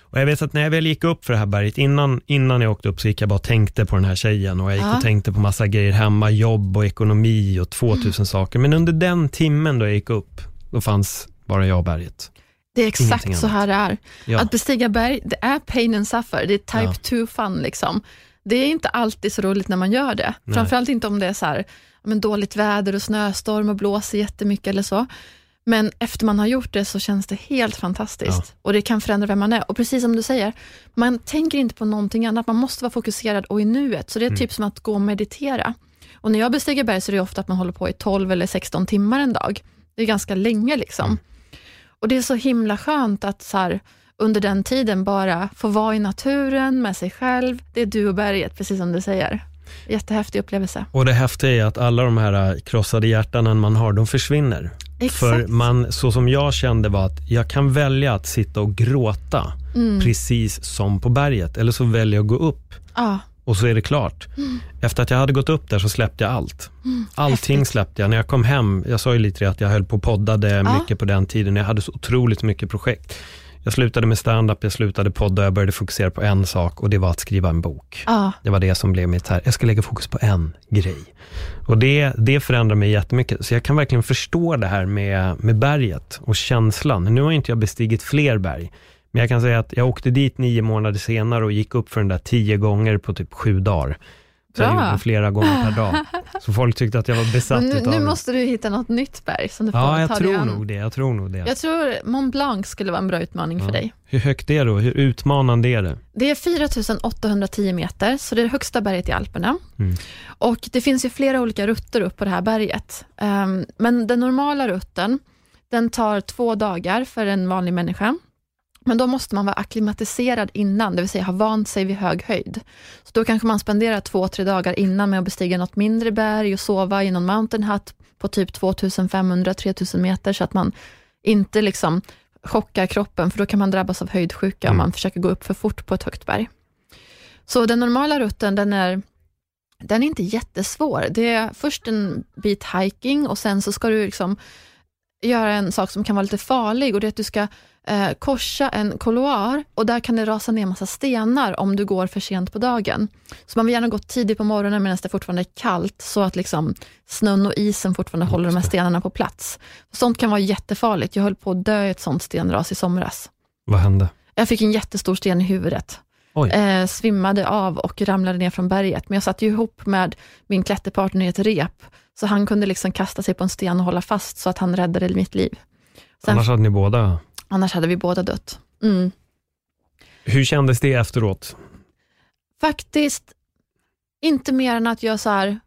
och jag vet att när jag väl gick upp för det här berget, innan, innan jag åkte upp så gick jag bara och tänkte på den här tjejen och jag gick Ja. och tänkte på massa grejer hemma, jobb och ekonomi och 2000 saker. Men under den timmen då jag gick upp, då fanns bara jag och berget. Det är exakt så här det är. Ja. Att bestiga berg, det är pain and suffer. Det är type 2 fun. Liksom. Det är inte alltid så roligt när man gör det. Nej. Framförallt inte om det är så här, ja, men dåligt väder och snöstorm och blåser jättemycket eller så. Men efter man har gjort det så känns det helt fantastiskt. Och det kan förändra vem man är. Och precis som du säger, man tänker inte på någonting annat. Man måste vara fokuserad och i nuet. Så det är typ som att gå och meditera. Och när jag bestiger berg så är det ofta att man håller på i 12 eller 16 timmar en dag. Det är ganska länge liksom. Och det är så himla skönt att så här, under den tiden bara få vara i naturen med sig själv. Det är du och berget, precis som du säger. Jättehäftig upplevelse. Och det häftiga är att alla de här äh, krossade hjärtanen man har, de försvinner. Exakt. För man, så som jag kände var att jag kan välja att sitta och gråta, Mm. precis som på berget. Eller så väljer jag att gå upp Ja, och så är det klart. Efter att jag hade gått upp där så släppte jag allt. Allting Häftigt. släppte jag. När jag kom hem, jag sa ju lite det att jag höll på och poddade Ja. mycket på den tiden. Jag hade så otroligt mycket projekt. Jag slutade med stand-up, jag slutade podda, jag började fokusera på en sak och det var att skriva en bok. ja, Det var det som blev mitt här, jag ska lägga fokus på en grej. Och det, det förändrar mig jättemycket. Så jag kan verkligen förstå det här med, med berget och känslan. Nu har inte jag bestigit fler berg, men jag kan säga att jag åkte dit nio månader senare och gick upp för den där tio gånger på typ sju dagar. Så jag gjorde flera gånger per dag. Så folk tyckte att jag var besatt nu, utav nu det. måste du hitta något nytt berg som du får Ja, jag ta dig tror an. nog det. Jag tror nog det. Jag tror Mont Blanc skulle vara en bra utmaning för dig. Hur högt är det då? Hur utmanande är det? Det är 4810 meter, så det är det högsta berget i Alperna. Mm. Och det finns ju flera olika rutter upp på det här berget. Ehm, men den normala rutten, den tar två dagar för en vanlig människa. Men då måste man vara akklimatiserad innan, det vill säga ha vant sig vid hög höjd. Så då kanske man spenderar två, tre dagar innan med att bestiga något mindre berg och sova i någon mountain hut på typ 2500-3000 meter, så att man inte liksom chockar kroppen, för då kan man drabbas av höjdsjuka om Mm. man försöker gå upp för fort på ett högt berg. Så den normala rutten, den är, den är inte jättesvår. Det är först en bit hiking och sen så ska du liksom göra en sak som kan vara lite farlig och det är att du ska eh, korsa en couloir och där kan det rasa ner massa stenar om du går för sent på dagen. Så man vill gärna gå tidigt på morgonen medan det fortfarande är kallt så att liksom snön och isen fortfarande håller de här stenarna på plats. Sånt kan vara jättefarligt. Jag höll på att dö i ett sånt stenras i somras. Vad hände? Jag fick en jättestor sten i huvudet. Eh, svimmade av och ramlade ner från berget. Men jag satt ju ihop med min klätterpartner i ett rep, så han kunde liksom kasta sig på en sten och hålla fast, så att han räddade mitt liv. Sen, Annars hade ni båda... annars hade vi båda dött. Mm. Hur kändes det efteråt? Faktiskt inte mer än att jag så här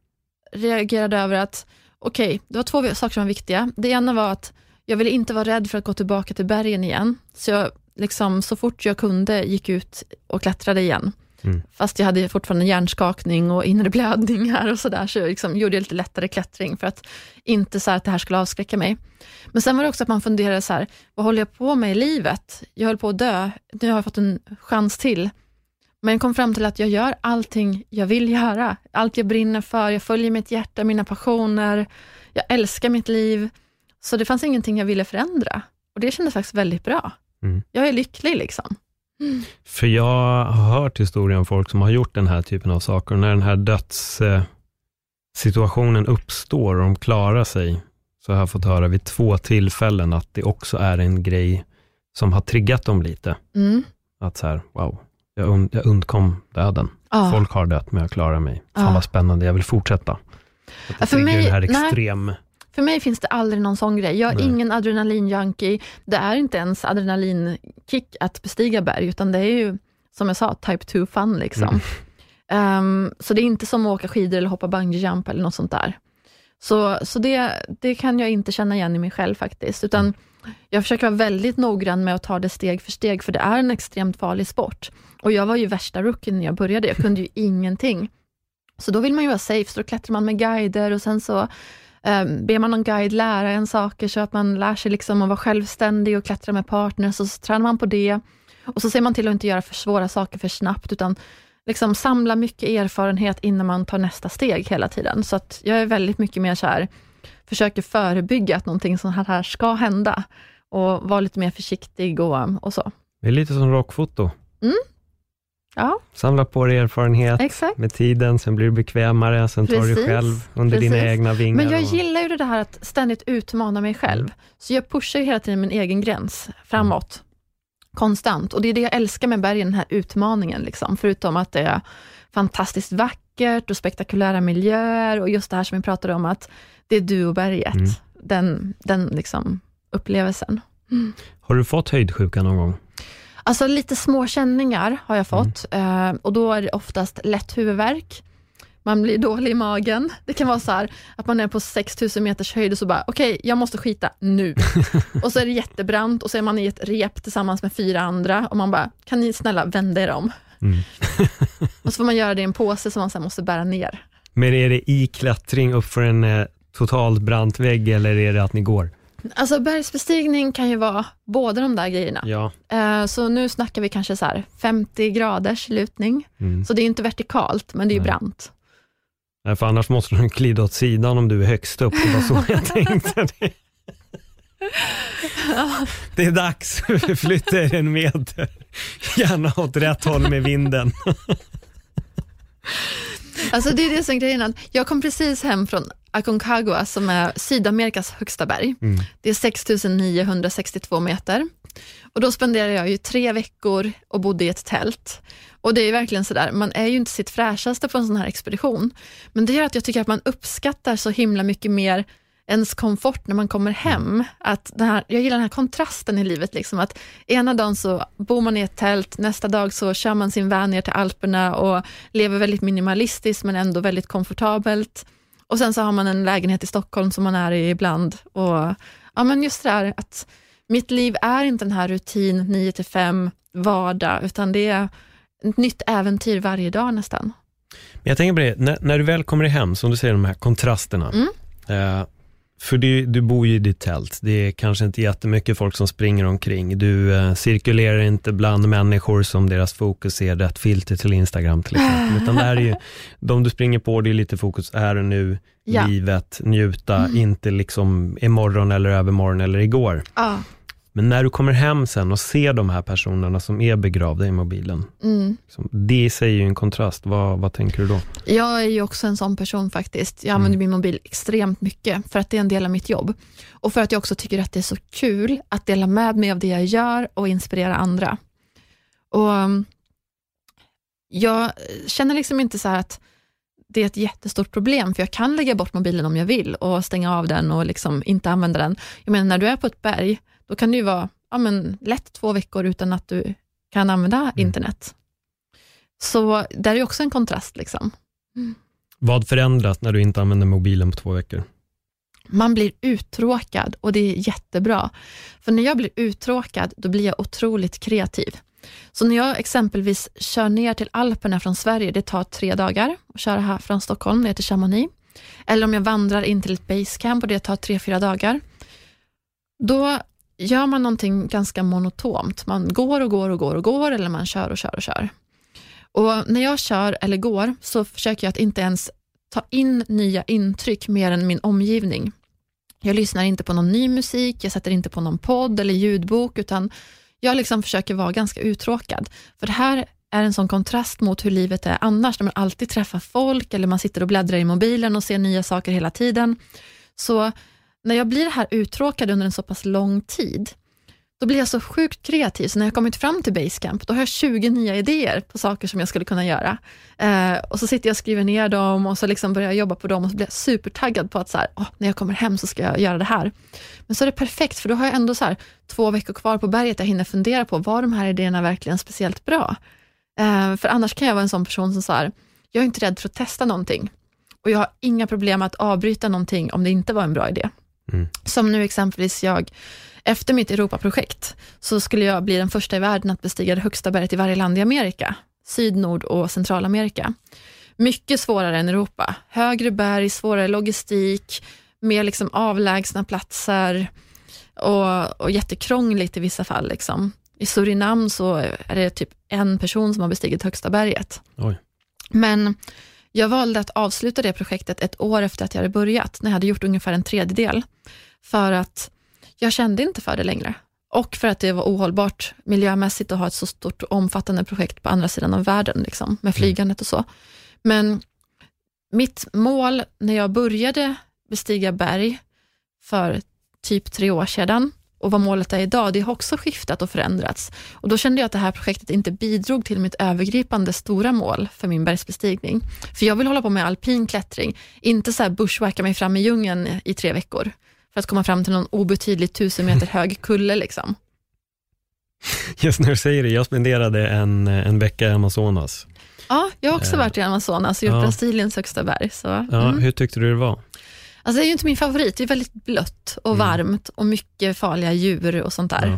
reagerade över att, okej, det var två saker som var viktiga. Det ena var att jag ville inte vara rädd för att gå tillbaka till bergen igen, så jag liksom, så fort jag kunde gick ut och klättrade igen. Mm. Fast jag hade fortfarande hjärnskakning och inre blödningar och sådär, så jag liksom gjorde lite lättare klättring för att inte så att det här skulle avskräcka mig. Men sen var det också att man funderade så här, vad håller jag på med i livet? Jag höll på att dö, nu har jag fått en chans till. Men jag kom fram till att jag gör allting jag vill göra. Allt jag brinner för, jag följer mitt hjärta, mina passioner, jag älskar mitt liv. Så det fanns ingenting jag ville förändra. Och det kändes faktiskt väldigt bra. Mm. Jag är lycklig liksom. För jag har hört historier om folk som har gjort den här typen av saker. Och när den här dödssituationen uppstår och de klarar sig, så har jag fått höra vid två tillfällen att det också är en grej som har triggat dem lite. Mm. Att så här, wow, jag, und, jag undkom döden. Ja. Folk har dött, men jag klarar mig. Fan Ja. vad spännande, jag vill fortsätta. Att det Ja, för mig- det här nej. För mig finns det aldrig någon sån grej. Jag är Nej. ingen adrenalinjunkie. Det är inte ens adrenalinkick att bestiga berg, utan det är ju, som jag sa, type 2 fun. Liksom. Mm. Ehm, så det är inte som att åka skidor eller hoppa bungee jump eller något sånt där. Så, så det, det kan jag inte känna igen i mig själv faktiskt, utan Mm. jag försöker vara väldigt noggrann med att ta det steg för steg, för det är en extremt farlig sport. Och jag var ju värsta rookien när jag började, jag kunde ju ingenting. Så då vill man ju vara safe, så då klättrar man med guider och sen så um, ber man någon guide lära en saker så att man lär sig liksom att vara självständig och klättra med partners och så tränar man på det. Och så ser man till att inte göra för svåra saker för snabbt, utan liksom samla mycket erfarenhet innan man tar nästa steg hela tiden. Så att jag är väldigt mycket mer så här, försöker förebygga att någonting sånt här ska hända och vara lite mer försiktig och, och så. Det är lite som rockfoto. Ja, Samla på dig erfarenhet exakt. med tiden, sen blir du bekvämare, sen tar du Precis, själv under dina precis. egna vingar. Men jag och- gillar ju det här att ständigt utmana mig själv. Så jag pushar ju hela tiden min egen gräns framåt. Konstant. Och det är det jag älskar med bergen, den här utmaningen. Liksom. Förutom att det är fantastiskt vackert och spektakulära miljöer och just det här som vi pratade om, att det är du och berget. Mm. Den, den liksom upplevelsen. Har du fått höjdsjuka någon gång? Alltså lite små känningar har jag fått eh, och då är det oftast lätt huvudvärk. Man blir dålig i magen. Det kan vara så här att man är på 6000 meters höjd och så bara, okej, jag måste skita nu. och så är det jättebrant och så är man i ett rep tillsammans med fyra andra och man bara, kan ni snälla vända er om? Mm. och så får man göra det i en påse som man sen måste bära ner. Men är det i klättring uppför en eh, totalt brant vägg eller är det att ni går? Alltså bergsbestigning kan ju vara båda de där grejerna. Ja. Eh, så nu snackar vi kanske så här 50 graders lutning. Mm. Så det är inte vertikalt, men det är ju brant. Nej, för annars måste du glida åt sidan om du är högst upp. Det var så jag tänkte. Det är dags, flytta er en meter. Gärna åt rätt håll med vinden. Alltså det är det som är grejen. Jag kom precis hem från Aconcagua som är Sydamerikas högsta berg. Mm. Det är 6962 meter. Och då spenderade jag ju tre veckor och bodde i ett tält. Och det är verkligen sådär, man är ju inte sitt fräschaste på en sån här expedition. Men det gör att jag tycker att man uppskattar så himla mycket mer ens komfort när man kommer hem. Att den här, jag gillar den här kontrasten i livet, liksom, att ena dagen så bor man i ett tält, nästa dag så kör man sin van ner till Alperna och lever väldigt minimalistiskt men ändå väldigt komfortabelt. Och sen så har man en lägenhet i Stockholm som man är i ibland. Och, ja, men just det där att mitt liv är inte den här rutin 9 till 5 vardag, utan det är ett nytt äventyr varje dag nästan. Men jag tänker på det, när, när du väl kommer hem, som du säger, de här kontrasterna. Mm. Eh, för du, du bor ju i ditt tält. Det är kanske inte jättemycket folk som springer omkring. Du eh, cirkulerar inte bland människor som deras fokus är rätt filter till Instagram till exempel. Utan det här är ju, de du springer på, det är lite fokus här och nu, Ja. livet, njuta, inte liksom imorgon eller övermorgon eller igår. Ja. Men när du kommer hem sen och ser de här personerna som är begravda i mobilen, Mm. det säger ju en kontrast. Vad, vad tänker du då? Jag är ju också en sån person faktiskt. Jag använder min mobil extremt mycket för att det är en del av mitt jobb. Och för att jag också tycker att det är så kul att dela med mig av det jag gör och inspirera andra. Och um, Jag känner liksom inte så här att det är ett jättestort problem, för jag kan lägga bort mobilen om jag vill och stänga av den och liksom inte använda den. Jag menar, när du är på ett berg, då kan det ju vara ja, men, lätt två veckor utan att du kan använda internet. Så där är också en kontrast. Liksom. Vad förändras när du inte använder mobilen på två veckor? Man blir uttråkad och det är jättebra. För när jag blir uttråkad, då blir jag otroligt kreativ. Så när jag exempelvis kör ner till Alperna från Sverige, det tar tre dagar att köra här från Stockholm ner till Chamonix. Eller om jag vandrar in till ett basecamp och det tar tre, fyra dagar. Då gör man någonting ganska monotont. Man går och går och går och går eller man kör och kör och kör. Och när jag kör eller går så försöker jag att inte ens ta in nya intryck mer än min omgivning. Jag lyssnar inte på någon ny musik, jag sätter inte på någon podd eller ljudbok, utan jag liksom försöker vara ganska uttråkad. För det här är en sån kontrast mot hur livet är annars, när man alltid träffar folk eller man sitter och bläddrar i mobilen och ser nya saker hela tiden. Så när jag blir här uttråkad under en så pass lång tid, då blir jag så sjukt kreativ, så när jag kommit fram till Basecamp, då har jag 20 nya idéer på saker som jag skulle kunna göra. Eh, och så sitter jag och skriver ner dem och så liksom börjar jag jobba på dem och så blir jag supertaggad på att så här, oh, när jag kommer hem så ska jag göra det här. Men så är det perfekt, för då har jag ändå så här, två veckor kvar på berget, jag hinner fundera på, var de här idéerna verkligen speciellt bra? Eh, för annars kan jag vara en sån person som så här, jag är inte rädd för att testa någonting. Och jag har inga problem att avbryta någonting om det inte var en bra idé. Mm. Som nu exempelvis jag, efter mitt Europaprojekt, så skulle jag bli den första i världen att bestiga det högsta berget i varje land i Amerika. Syd, Nord och Centralamerika. Mycket svårare än Europa. Högre berg, svårare logistik, mer liksom avlägsna platser och, och jättekrångligt i vissa fall. Liksom. I Surinam så är det typ en person som har bestigit högsta berget. Oj. Men jag valde att avsluta det projektet ett år efter att jag hade börjat, när jag hade gjort ungefär en tredjedel, för att jag kände inte för det längre. Och för att det var ohållbart miljömässigt att ha ett så stort och omfattande projekt på andra sidan av världen, liksom, med flygandet och så. Men mitt mål när jag började bestiga berg för typ tre år sedan, och vad målet är idag, det har också skiftat och förändrats. Och Då kände jag att det här projektet inte bidrog till mitt övergripande stora mål för min bergsbestigning. För jag vill hålla på med alpin klättring, inte så här bushwacka mig fram i djungeln i tre veckor för att komma fram till någon obetydligt tusen meter hög kulle. Liksom. Just när du säger det, jag spenderade en, en vecka i Amazonas. Ja, jag har också Eh, varit i Amazonas och gjort ja. Brasiliens högsta berg. Så, Ja, mm. Hur tyckte du det var? Alltså det är ju inte min favorit, det är väldigt blött och Mm. varmt och mycket farliga djur och sånt där. Ja.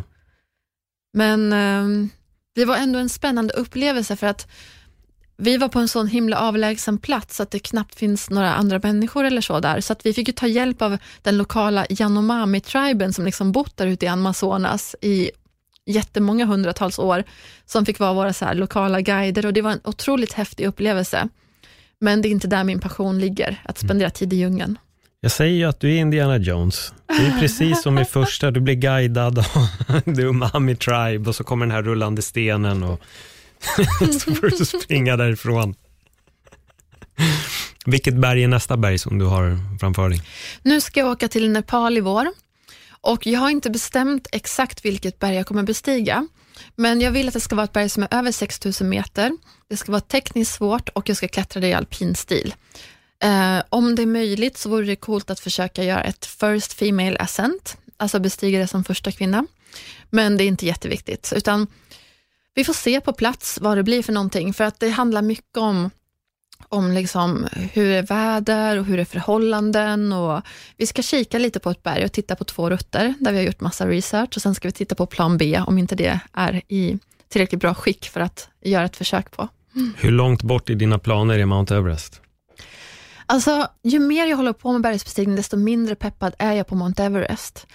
Men ehm, det var ändå en spännande upplevelse för att vi var på en sån himla avlägsen plats att det knappt finns några andra människor eller så där. Så att vi fick ju ta hjälp av den lokala Yanomami-triben som liksom bott där ute i Amazonas i jättemånga hundratals år, som fick vara våra så lokala guider och det var en otroligt häftig upplevelse. Men det är inte där min passion ligger, att spendera tid i djungeln. Jag säger ju att du är Indiana Jones. Det är precis som i första, du blir guidad av The Umami Tribe och så kommer den här rullande stenen och så får du springa därifrån. Vilket berg är nästa berg som du har framför dig? Nu ska jag åka till Nepal i vår och jag har inte bestämt exakt vilket berg jag kommer bestiga. Men jag vill att det ska vara ett berg som är över 6000 meter. Det ska vara tekniskt svårt och jag ska klättra det i alpin stil. Eh, om det är möjligt så vore det coolt att försöka göra ett first female ascent, alltså bestiga det som första kvinna. Men det är inte jätteviktigt, utan vi får se på plats vad det blir för någonting, för att det handlar mycket om om liksom hur är väder och hur är förhållanden. Och vi ska kika lite på ett berg och titta på två rutter där vi har gjort massa research och sen ska vi titta på plan B om inte det är i tillräckligt bra skick för att göra ett försök på. Hur långt bort i dina planer är Mount Everest? Alltså, ju mer jag håller på med bergsbestigning, desto mindre peppad är jag på Mount Everest.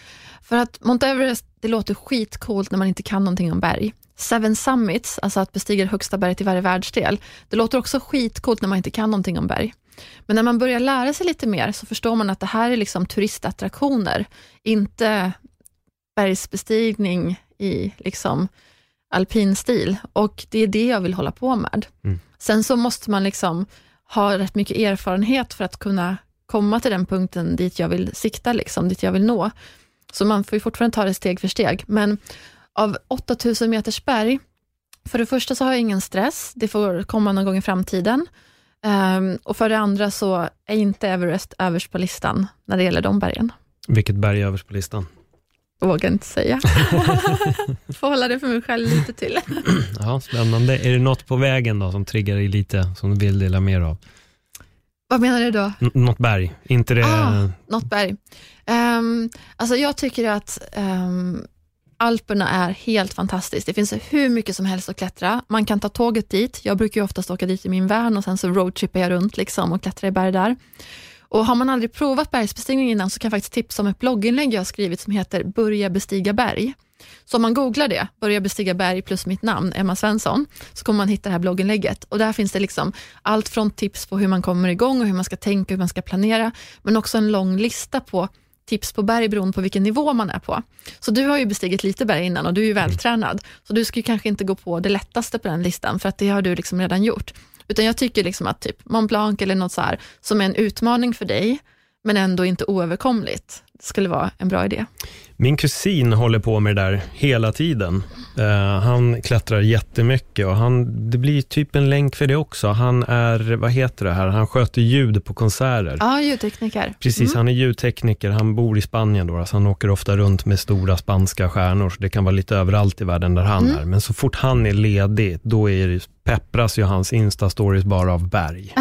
För att Mount Everest, det låter skitcoolt när man inte kan någonting om berg. Seven Summits, alltså att bestiga det högsta berget i varje världsdel, det låter också skitcoolt när man inte kan någonting om berg. Men när man börjar lära sig lite mer så förstår man att det här är liksom turistattraktioner, inte bergsbestigning i liksom alpin stil. Och det är det jag vill hålla på med. Mm. Sen så måste man liksom ha rätt mycket erfarenhet för att kunna komma till den punkten dit jag vill sikta, liksom, dit jag vill nå. Så man får ju fortfarande ta det steg för steg. Men av 8000 meters berg, för det första så har jag ingen stress, det får komma någon gång i framtiden. Um, och för det andra så är inte Everest överst på listan när det gäller de bergen. Vilket berg är överst på listan? Vågar inte säga. får hålla det för mig själv lite till. Ja, spännande. Är det något på vägen då som triggar dig lite, som du vill dela mer av? Vad menar du då? N- något berg? Inte det... Ah, något berg. Um, alltså jag tycker att ehm, Alperna är helt fantastiskt. Det finns hur mycket som helst att klättra. Man kan ta tåget dit. Jag brukar ju oftast åka dit i min van och sen så roadtrippar jag runt liksom och klättrar i berg där. Och har man aldrig provat bergsbestigning innan så kan jag faktiskt tipsa om ett blogginlägg jag har skrivit som heter Börja bestiga berg. Så om man googlar det, Börja bestiga berg plus mitt namn, Emma Svensson, så kommer man hitta det här blogginlägget. Och där finns det liksom allt från tips på hur man kommer igång och hur man ska tänka, hur man ska planera, men också en lång lista på tips på berg beroende på vilken nivå man är på. Så du har ju bestigit lite berg innan och du är ju vältränad, så du ska ju kanske inte gå på det lättaste på den listan, för att det har du liksom redan gjort. Utan jag tycker liksom att typ Mont Blanc eller något så här, som är en utmaning för dig, men ändå inte oöverkomligt. Det skulle vara en bra idé. Min kusin håller på med det där hela tiden. Uh, han klättrar jättemycket och han, det blir typ en länk för det också. Han är, vad heter det här, han sköter ljud på konserter. Ja, ljudtekniker. Precis, Mm. han är ljudtekniker, han bor i Spanien då, så han åker ofta runt med stora spanska stjärnor, så det kan vara lite överallt i världen där han Mm. är. Men så fort han är ledig, då är det, peppras ju hans Insta-stories bara av berg.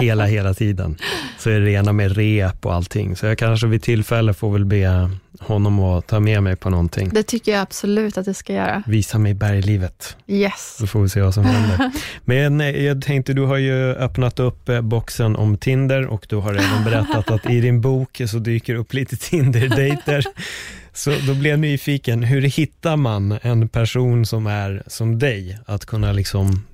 Hela, hela tiden. Så är det rena med rep och allting. Så jag kanske vid tillfälle får väl be honom att ta med mig på någonting. Det tycker jag absolut att du ska göra. Visa mig berglivet. Yes. Så får vi se vad som händer. Men eh, jag tänkte, du har ju öppnat upp eh, boxen om Tinder och du har även berättat att i din bok så dyker upp lite Tinder-dejter. Så då blir jag nyfiken, hur hittar man en person som är som dig? Att kunna liksom,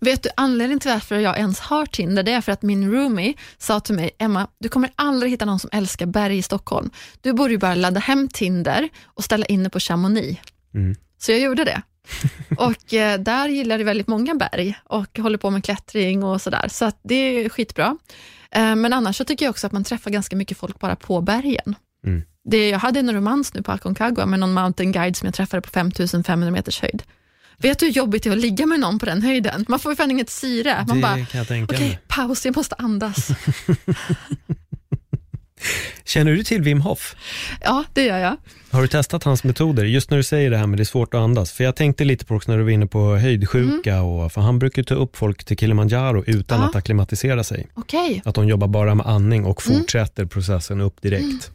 Vet du anledningen till varför jag ens har Tinder? Det är för att min roomie sa till mig, Emma, du kommer aldrig hitta någon som älskar berg i Stockholm. Du borde ju bara ladda hem Tinder och ställa in det på Chamonix. Mm. Så jag gjorde det. och eh, där gillar det väldigt många berg och håller på med klättring och sådär. Så det är skitbra. Eh, men annars så tycker jag också att man träffar ganska mycket folk bara på bergen. Mm. Det, jag hade en romans nu på Aconcagua med någon mountain guide som jag träffade på 5500 meters höjd. Vet du hur jobbigt det är att ligga med någon på den höjden? Man får ju fan inget syre. Man det bara, kan jag tänka okej, mig. paus, jag måste andas. Känner du till Wim Hof? Ja, det gör jag. Har du testat hans metoder? Just när du säger det här med det är svårt att andas. För jag tänkte lite på också när du var inne på höjdsjuka, och, för han brukar ta upp folk till Kilimanjaro utan Mm. Ja. att acklimatisera sig. Okej. Att de jobbar bara med andning och Mm. fortsätter processen upp direkt.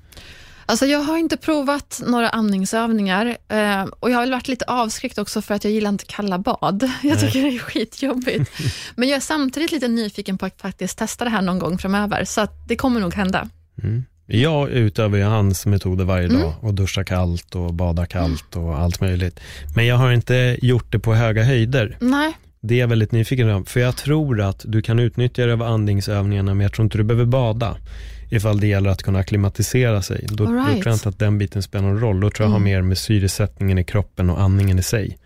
Alltså jag har inte provat några andningsövningar eh, och jag har varit lite avskräckt också för att jag gillar inte kalla bad. Jag tycker det är skitjobbigt. Men jag är samtidigt lite nyfiken på att faktiskt testa det här någon gång framöver, så det kommer nog hända. Jag utövar ju hans metoder varje Mm. dag och duschar kallt och badar kallt och allt möjligt. Men jag har inte gjort det på höga höjder. Nej, Det är jag väldigt nyfiken på, för jag tror att du kan utnyttja det av andningsövningarna, men jag tror inte du behöver bada. Ifall det gäller att kunna acklimatisera sig. Då, All då right. tror jag inte att den biten spelar någon roll. Då tror jag har mer med syresättningen i kroppen och andningen i sig.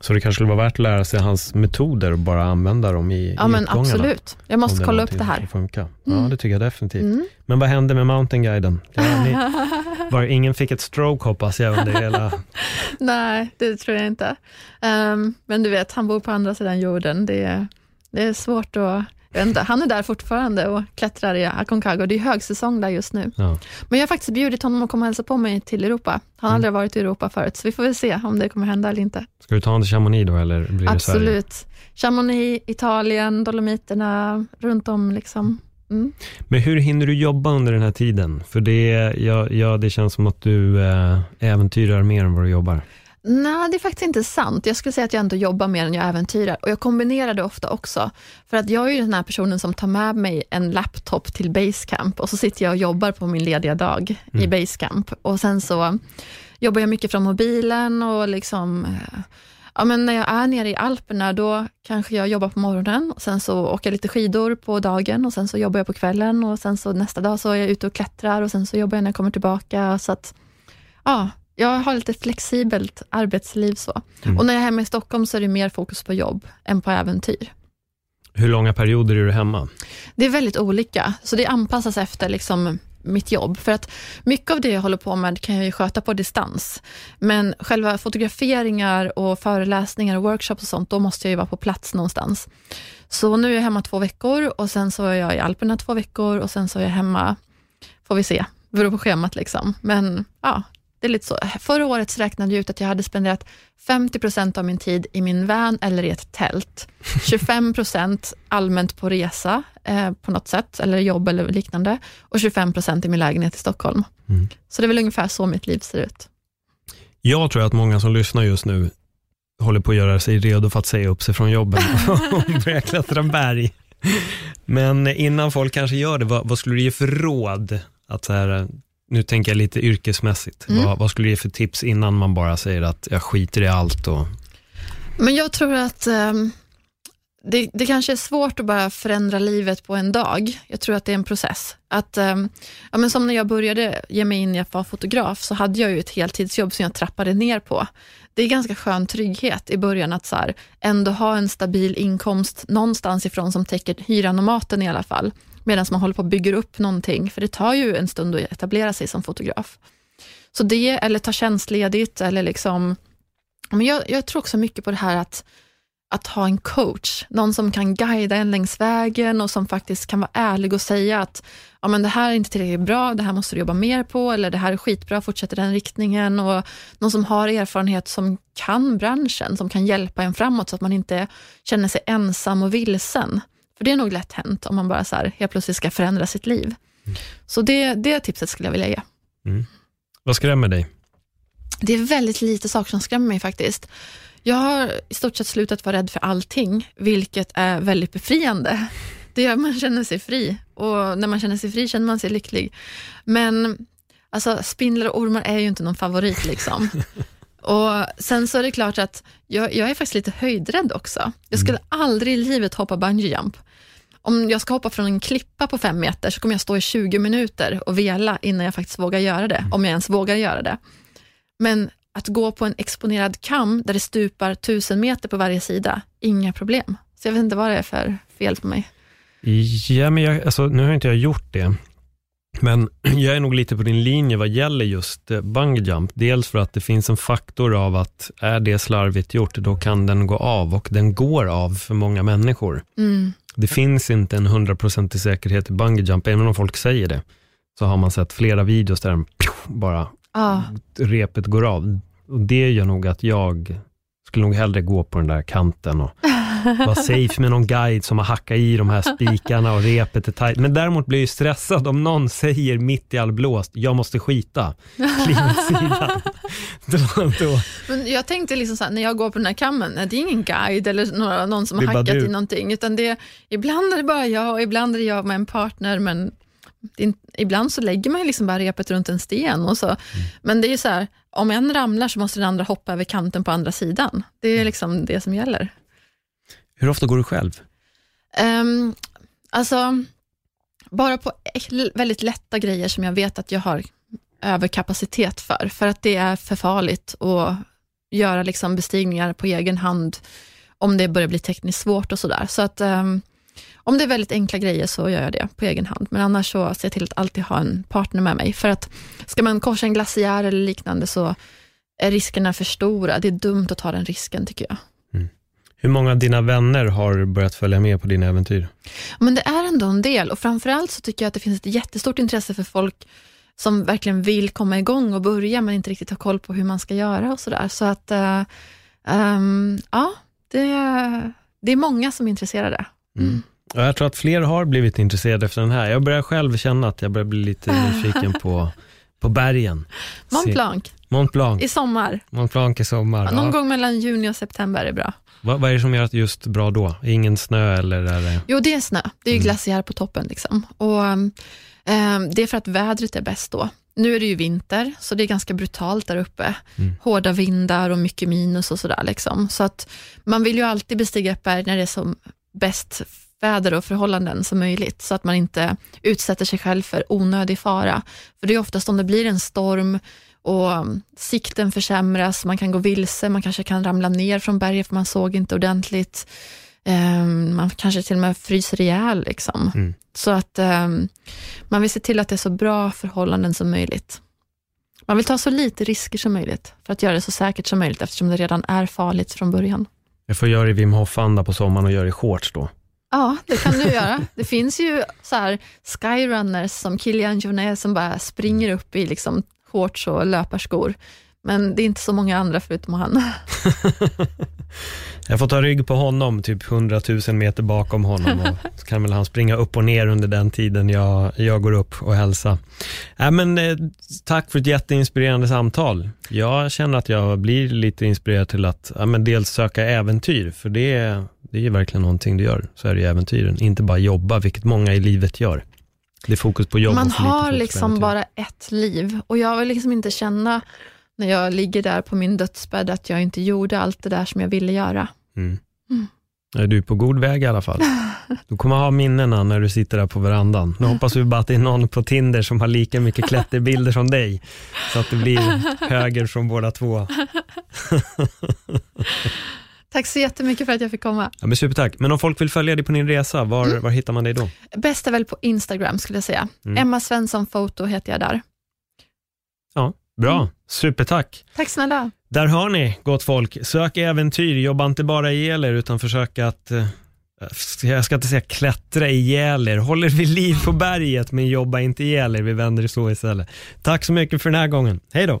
Så det kanske skulle vara värt att lära sig hans metoder och bara använda dem i, ja i men absolut. Jag måste kolla upp det här. Funka. Ja, det tycker jag definitivt. Mm. Men vad hände med mountainguiden? Var, ingen fick ett stroke hoppas jag under hela... Nej, det tror jag inte. Ehm, men du vet, han bor på andra sidan jorden. Det är, det är svårt att... Inte, han är där fortfarande och klättrar i Aconcagua. Det är högsäsong där just nu. Ja. Men jag har faktiskt bjudit honom att komma och hälsa på mig till Europa. Han har Mm. aldrig varit i Europa förut, så vi får väl se om det kommer hända eller inte. Ska du ta honom till Chamonix då eller blir det Sverige? Absolut. Chamonix, Italien, Dolomiterna, runt om liksom. Mm. Men hur hinner du jobba under den här tiden? För det, ja, ja, det känns som att du eh, äventyrar mer än vad du jobbar. Nej, det är faktiskt inte sant. Jag skulle säga att jag ändå jobbar mer än jag äventyrar. Och jag kombinerar det ofta också. För att jag är ju den här personen som tar med mig en laptop till Basecamp och så sitter jag och jobbar på min lediga dag i Basecamp. Och sen så jobbar jag mycket från mobilen och liksom eh, Ja, men när jag är nere i Alperna, då kanske jag jobbar på morgonen och sen så åker jag lite skidor på dagen och sen så jobbar jag på kvällen och sen så nästa dag så är jag ute och klättrar och sen så jobbar jag när jag kommer tillbaka. Så att, ja, jag har lite flexibelt arbetsliv så. Och när jag är hemma i Stockholm så är det mer fokus på jobb än på äventyr. Hur långa perioder är du hemma? Det är väldigt olika, så det anpassas efter liksom mitt jobb. För att mycket av det jag håller på med kan jag ju sköta på distans. Men själva fotograferingar och föreläsningar och workshops och sånt, då måste jag ju vara på plats någonstans. Så nu är jag hemma två veckor och sen så är jag i Alperna två veckor och sen så är jag hemma, får vi se, beror på schemat liksom. Men ja, det är lite så. Förra året räknade jag ut att jag hade spenderat 50% av min tid i min van eller i ett tält. 25% allmänt på resa eh, på något sätt, eller jobb eller liknande. Och 25% i min lägenhet i Stockholm. Mm. Så det är väl ungefär så mitt liv ser ut. Jag tror att många som lyssnar just nu håller på att göra sig redo för att säga upp sig från jobben och börja klättra berg. Men innan folk kanske gör det, vad, vad skulle du ge för råd? Att så här, nu tänker jag lite yrkesmässigt. Mm. Vad, vad skulle du ge för tips innan man bara säger att jag skiter i allt? Och, Men jag tror att ehm, det, det kanske är svårt att bara förändra livet på en dag. Jag tror att det är en process. Att, um, ja, men som när jag började ge mig in i att vara fotograf, så hade jag ju ett heltidsjobb som jag trappade ner på. Det är ganska skön trygghet i början att så här, ändå ha en stabil inkomst någonstans ifrån som täcker hyran och maten i alla fall, medan man håller på att bygga upp någonting, för det tar ju en stund att etablera sig som fotograf. Så det, eller ta tjänstledigt, eller liksom, men jag, jag tror också mycket på det här att att ha en coach, någon som kan guida en längs vägen och som faktiskt kan vara ärlig och säga att ja, men det här är inte tillräckligt bra, det här måste du jobba mer på, eller det här är skitbra, fortsätt i den riktningen. Och någon som har erfarenhet, som kan branschen, som kan hjälpa en framåt, så att man inte känner sig ensam och vilsen. För det är nog lätt hänt om man bara så här, helt plötsligt ska förändra sitt liv. Mm. Så det, det tipset skulle jag vilja ge. Mm. Vad skrämmer dig? Det är väldigt lite saker som skrämmer mig faktiskt. Jag har i stort sett slutat vara rädd för allting, vilket är väldigt befriande. Det gör man känner sig fri och när man känner sig fri känner man sig lycklig. Men alltså, spindlar och ormar är ju inte någon favorit. liksom. Och Sen så är det klart att jag, jag är faktiskt lite höjdrädd också. Jag skulle mm. aldrig i livet hoppa bungee jump. Om jag ska hoppa från en klippa på fem meter så kommer jag stå i 20 minuter och vela innan jag faktiskt vågar göra det, om jag ens vågar göra det. Men att gå på en exponerad kam där det stupar tusen meter på varje sida, inga problem. Så jag vet inte vad det är för fel på mig. Ja, men jag, alltså, nu har inte jag gjort det, men jag är nog lite på din linje vad gäller just eh, bungee jump. Dels för att det finns en faktor av att är det slarvigt gjort, då kan den gå av och den går av för många människor. Mm. Det finns inte en hundraprocentig säkerhet i bungee jump, även om folk säger det. Så har man sett flera videos där bara ah. repet går av. Och det gör nog att jag skulle nog hellre gå på den där kanten och vara safe med någon guide som har hackat i de här spikarna och repet är tajt. Men däremot blir jag stressad om någon säger mitt i all blåst, jag måste skita. Men jag tänkte liksom så här, när jag går på den här kammen, det är ingen guide eller någon som har hackat i någonting, utan det, ibland är det bara jag och ibland är det jag med en partner, men det, ibland så lägger man liksom bara repet runt en sten. Och så. Mm. Men det är ju så här, om en ramlar så måste den andra hoppa över kanten på andra sidan. Det är mm. liksom det som gäller. Hur ofta går du själv? Um, alltså, bara på väldigt lätta grejer som jag vet att jag har överkapacitet för, för att det är för farligt att göra liksom bestigningar på egen hand om det börjar bli tekniskt svårt och sådär. Så att um, om det är väldigt enkla grejer så gör jag det på egen hand, men annars så ser jag till att alltid ha en partner med mig. För att ska man korsa en glaciär eller liknande så är riskerna för stora. Det är dumt att ta den risken tycker jag. Mm. Hur många av dina vänner har börjat följa med på dina äventyr? Men det är ändå en del och framförallt så tycker jag att det finns ett jättestort intresse för folk som verkligen vill komma igång och börja, men inte riktigt har koll på hur man ska göra och sådär. Så att, uh, um, ja, det, det är många som är intresserade. Mm. Jag tror att fler har blivit intresserade efter den här. Jag börjar själv känna att jag börjar bli lite nyfiken på, på bergen. Mont Blanc. Mont Blanc. I sommar. Mont Blanc i sommar. Ja, någon ja. gång mellan juni och september är bra. Vad, vad är det som gör att just bra då? Ingen snö eller? Är. Jo, det är snö. Det är mm. glaciär på toppen. Liksom. Och, um, det är för att vädret är bäst då. Nu är det ju vinter, så det är ganska brutalt där uppe. Mm. Hårda vindar och mycket minus och sådär. Liksom. Så att man vill ju alltid bestiga ett berg när det är som bäst väder och förhållanden som möjligt, så att man inte utsätter sig själv för onödig fara. För det är oftast om det blir en storm och um, sikten försämras, man kan gå vilse, man kanske kan ramla ner från berget för man såg inte ordentligt. Um, man kanske till och med fryser ihjäl. Liksom. Mm. Så att um, man vill se till att det är så bra förhållanden som möjligt. Man vill ta så lite risker som möjligt för att göra det så säkert som möjligt eftersom det redan är farligt från början. Jag får göra i Wim Hof-anda på sommaren och göra i shorts då. Ja, det kan du göra. Det finns ju så här skyrunners som Kilian Jornet som bara springer upp i liksom shorts och löparskor. Men det är inte så många andra förutom han. Jag får ta rygg på honom, typ 100 000 meter bakom honom. Och så kan väl han springa upp och ner under den tiden jag, jag går upp och hälsar. Äh, men, eh, tack för ett jätteinspirerande samtal. Jag känner att jag blir lite inspirerad till att ja, men dels söka äventyr, för det, det är verkligen någonting du gör, så är det äventyren. Inte bara jobba, vilket många i livet gör. Det är fokus på jobb Man har liksom bara ett liv och jag vill liksom inte känna när jag ligger där på min dödsbädd att jag inte gjorde allt det där som jag ville göra. Mm. Mm. Du är på god väg i alla fall. Du kommer ha minnena när du sitter där på verandan. Nu hoppas vi bara att det är någon på Tinder som har lika mycket klätterbilder som dig, så att det blir höger från båda två. Tack så jättemycket för att jag fick komma. Ja, men supertack. Men om folk vill följa dig på din resa, var, mm. var hittar man dig då? Bäst är väl på Instagram skulle jag säga. Mm. Emma Svensson Foto heter jag där. Ja, bra. Mm. Supertack. Tack snälla. Där hör ni, gott folk. Sök äventyr, jobba inte bara ihjäl er, utan försök att eh, jag ska inte säga klättra ihjäl er, håll er vid liv på berget men jobba inte ihjäl er, vi vänder det så istället. Tack så mycket för den här gången, hej då!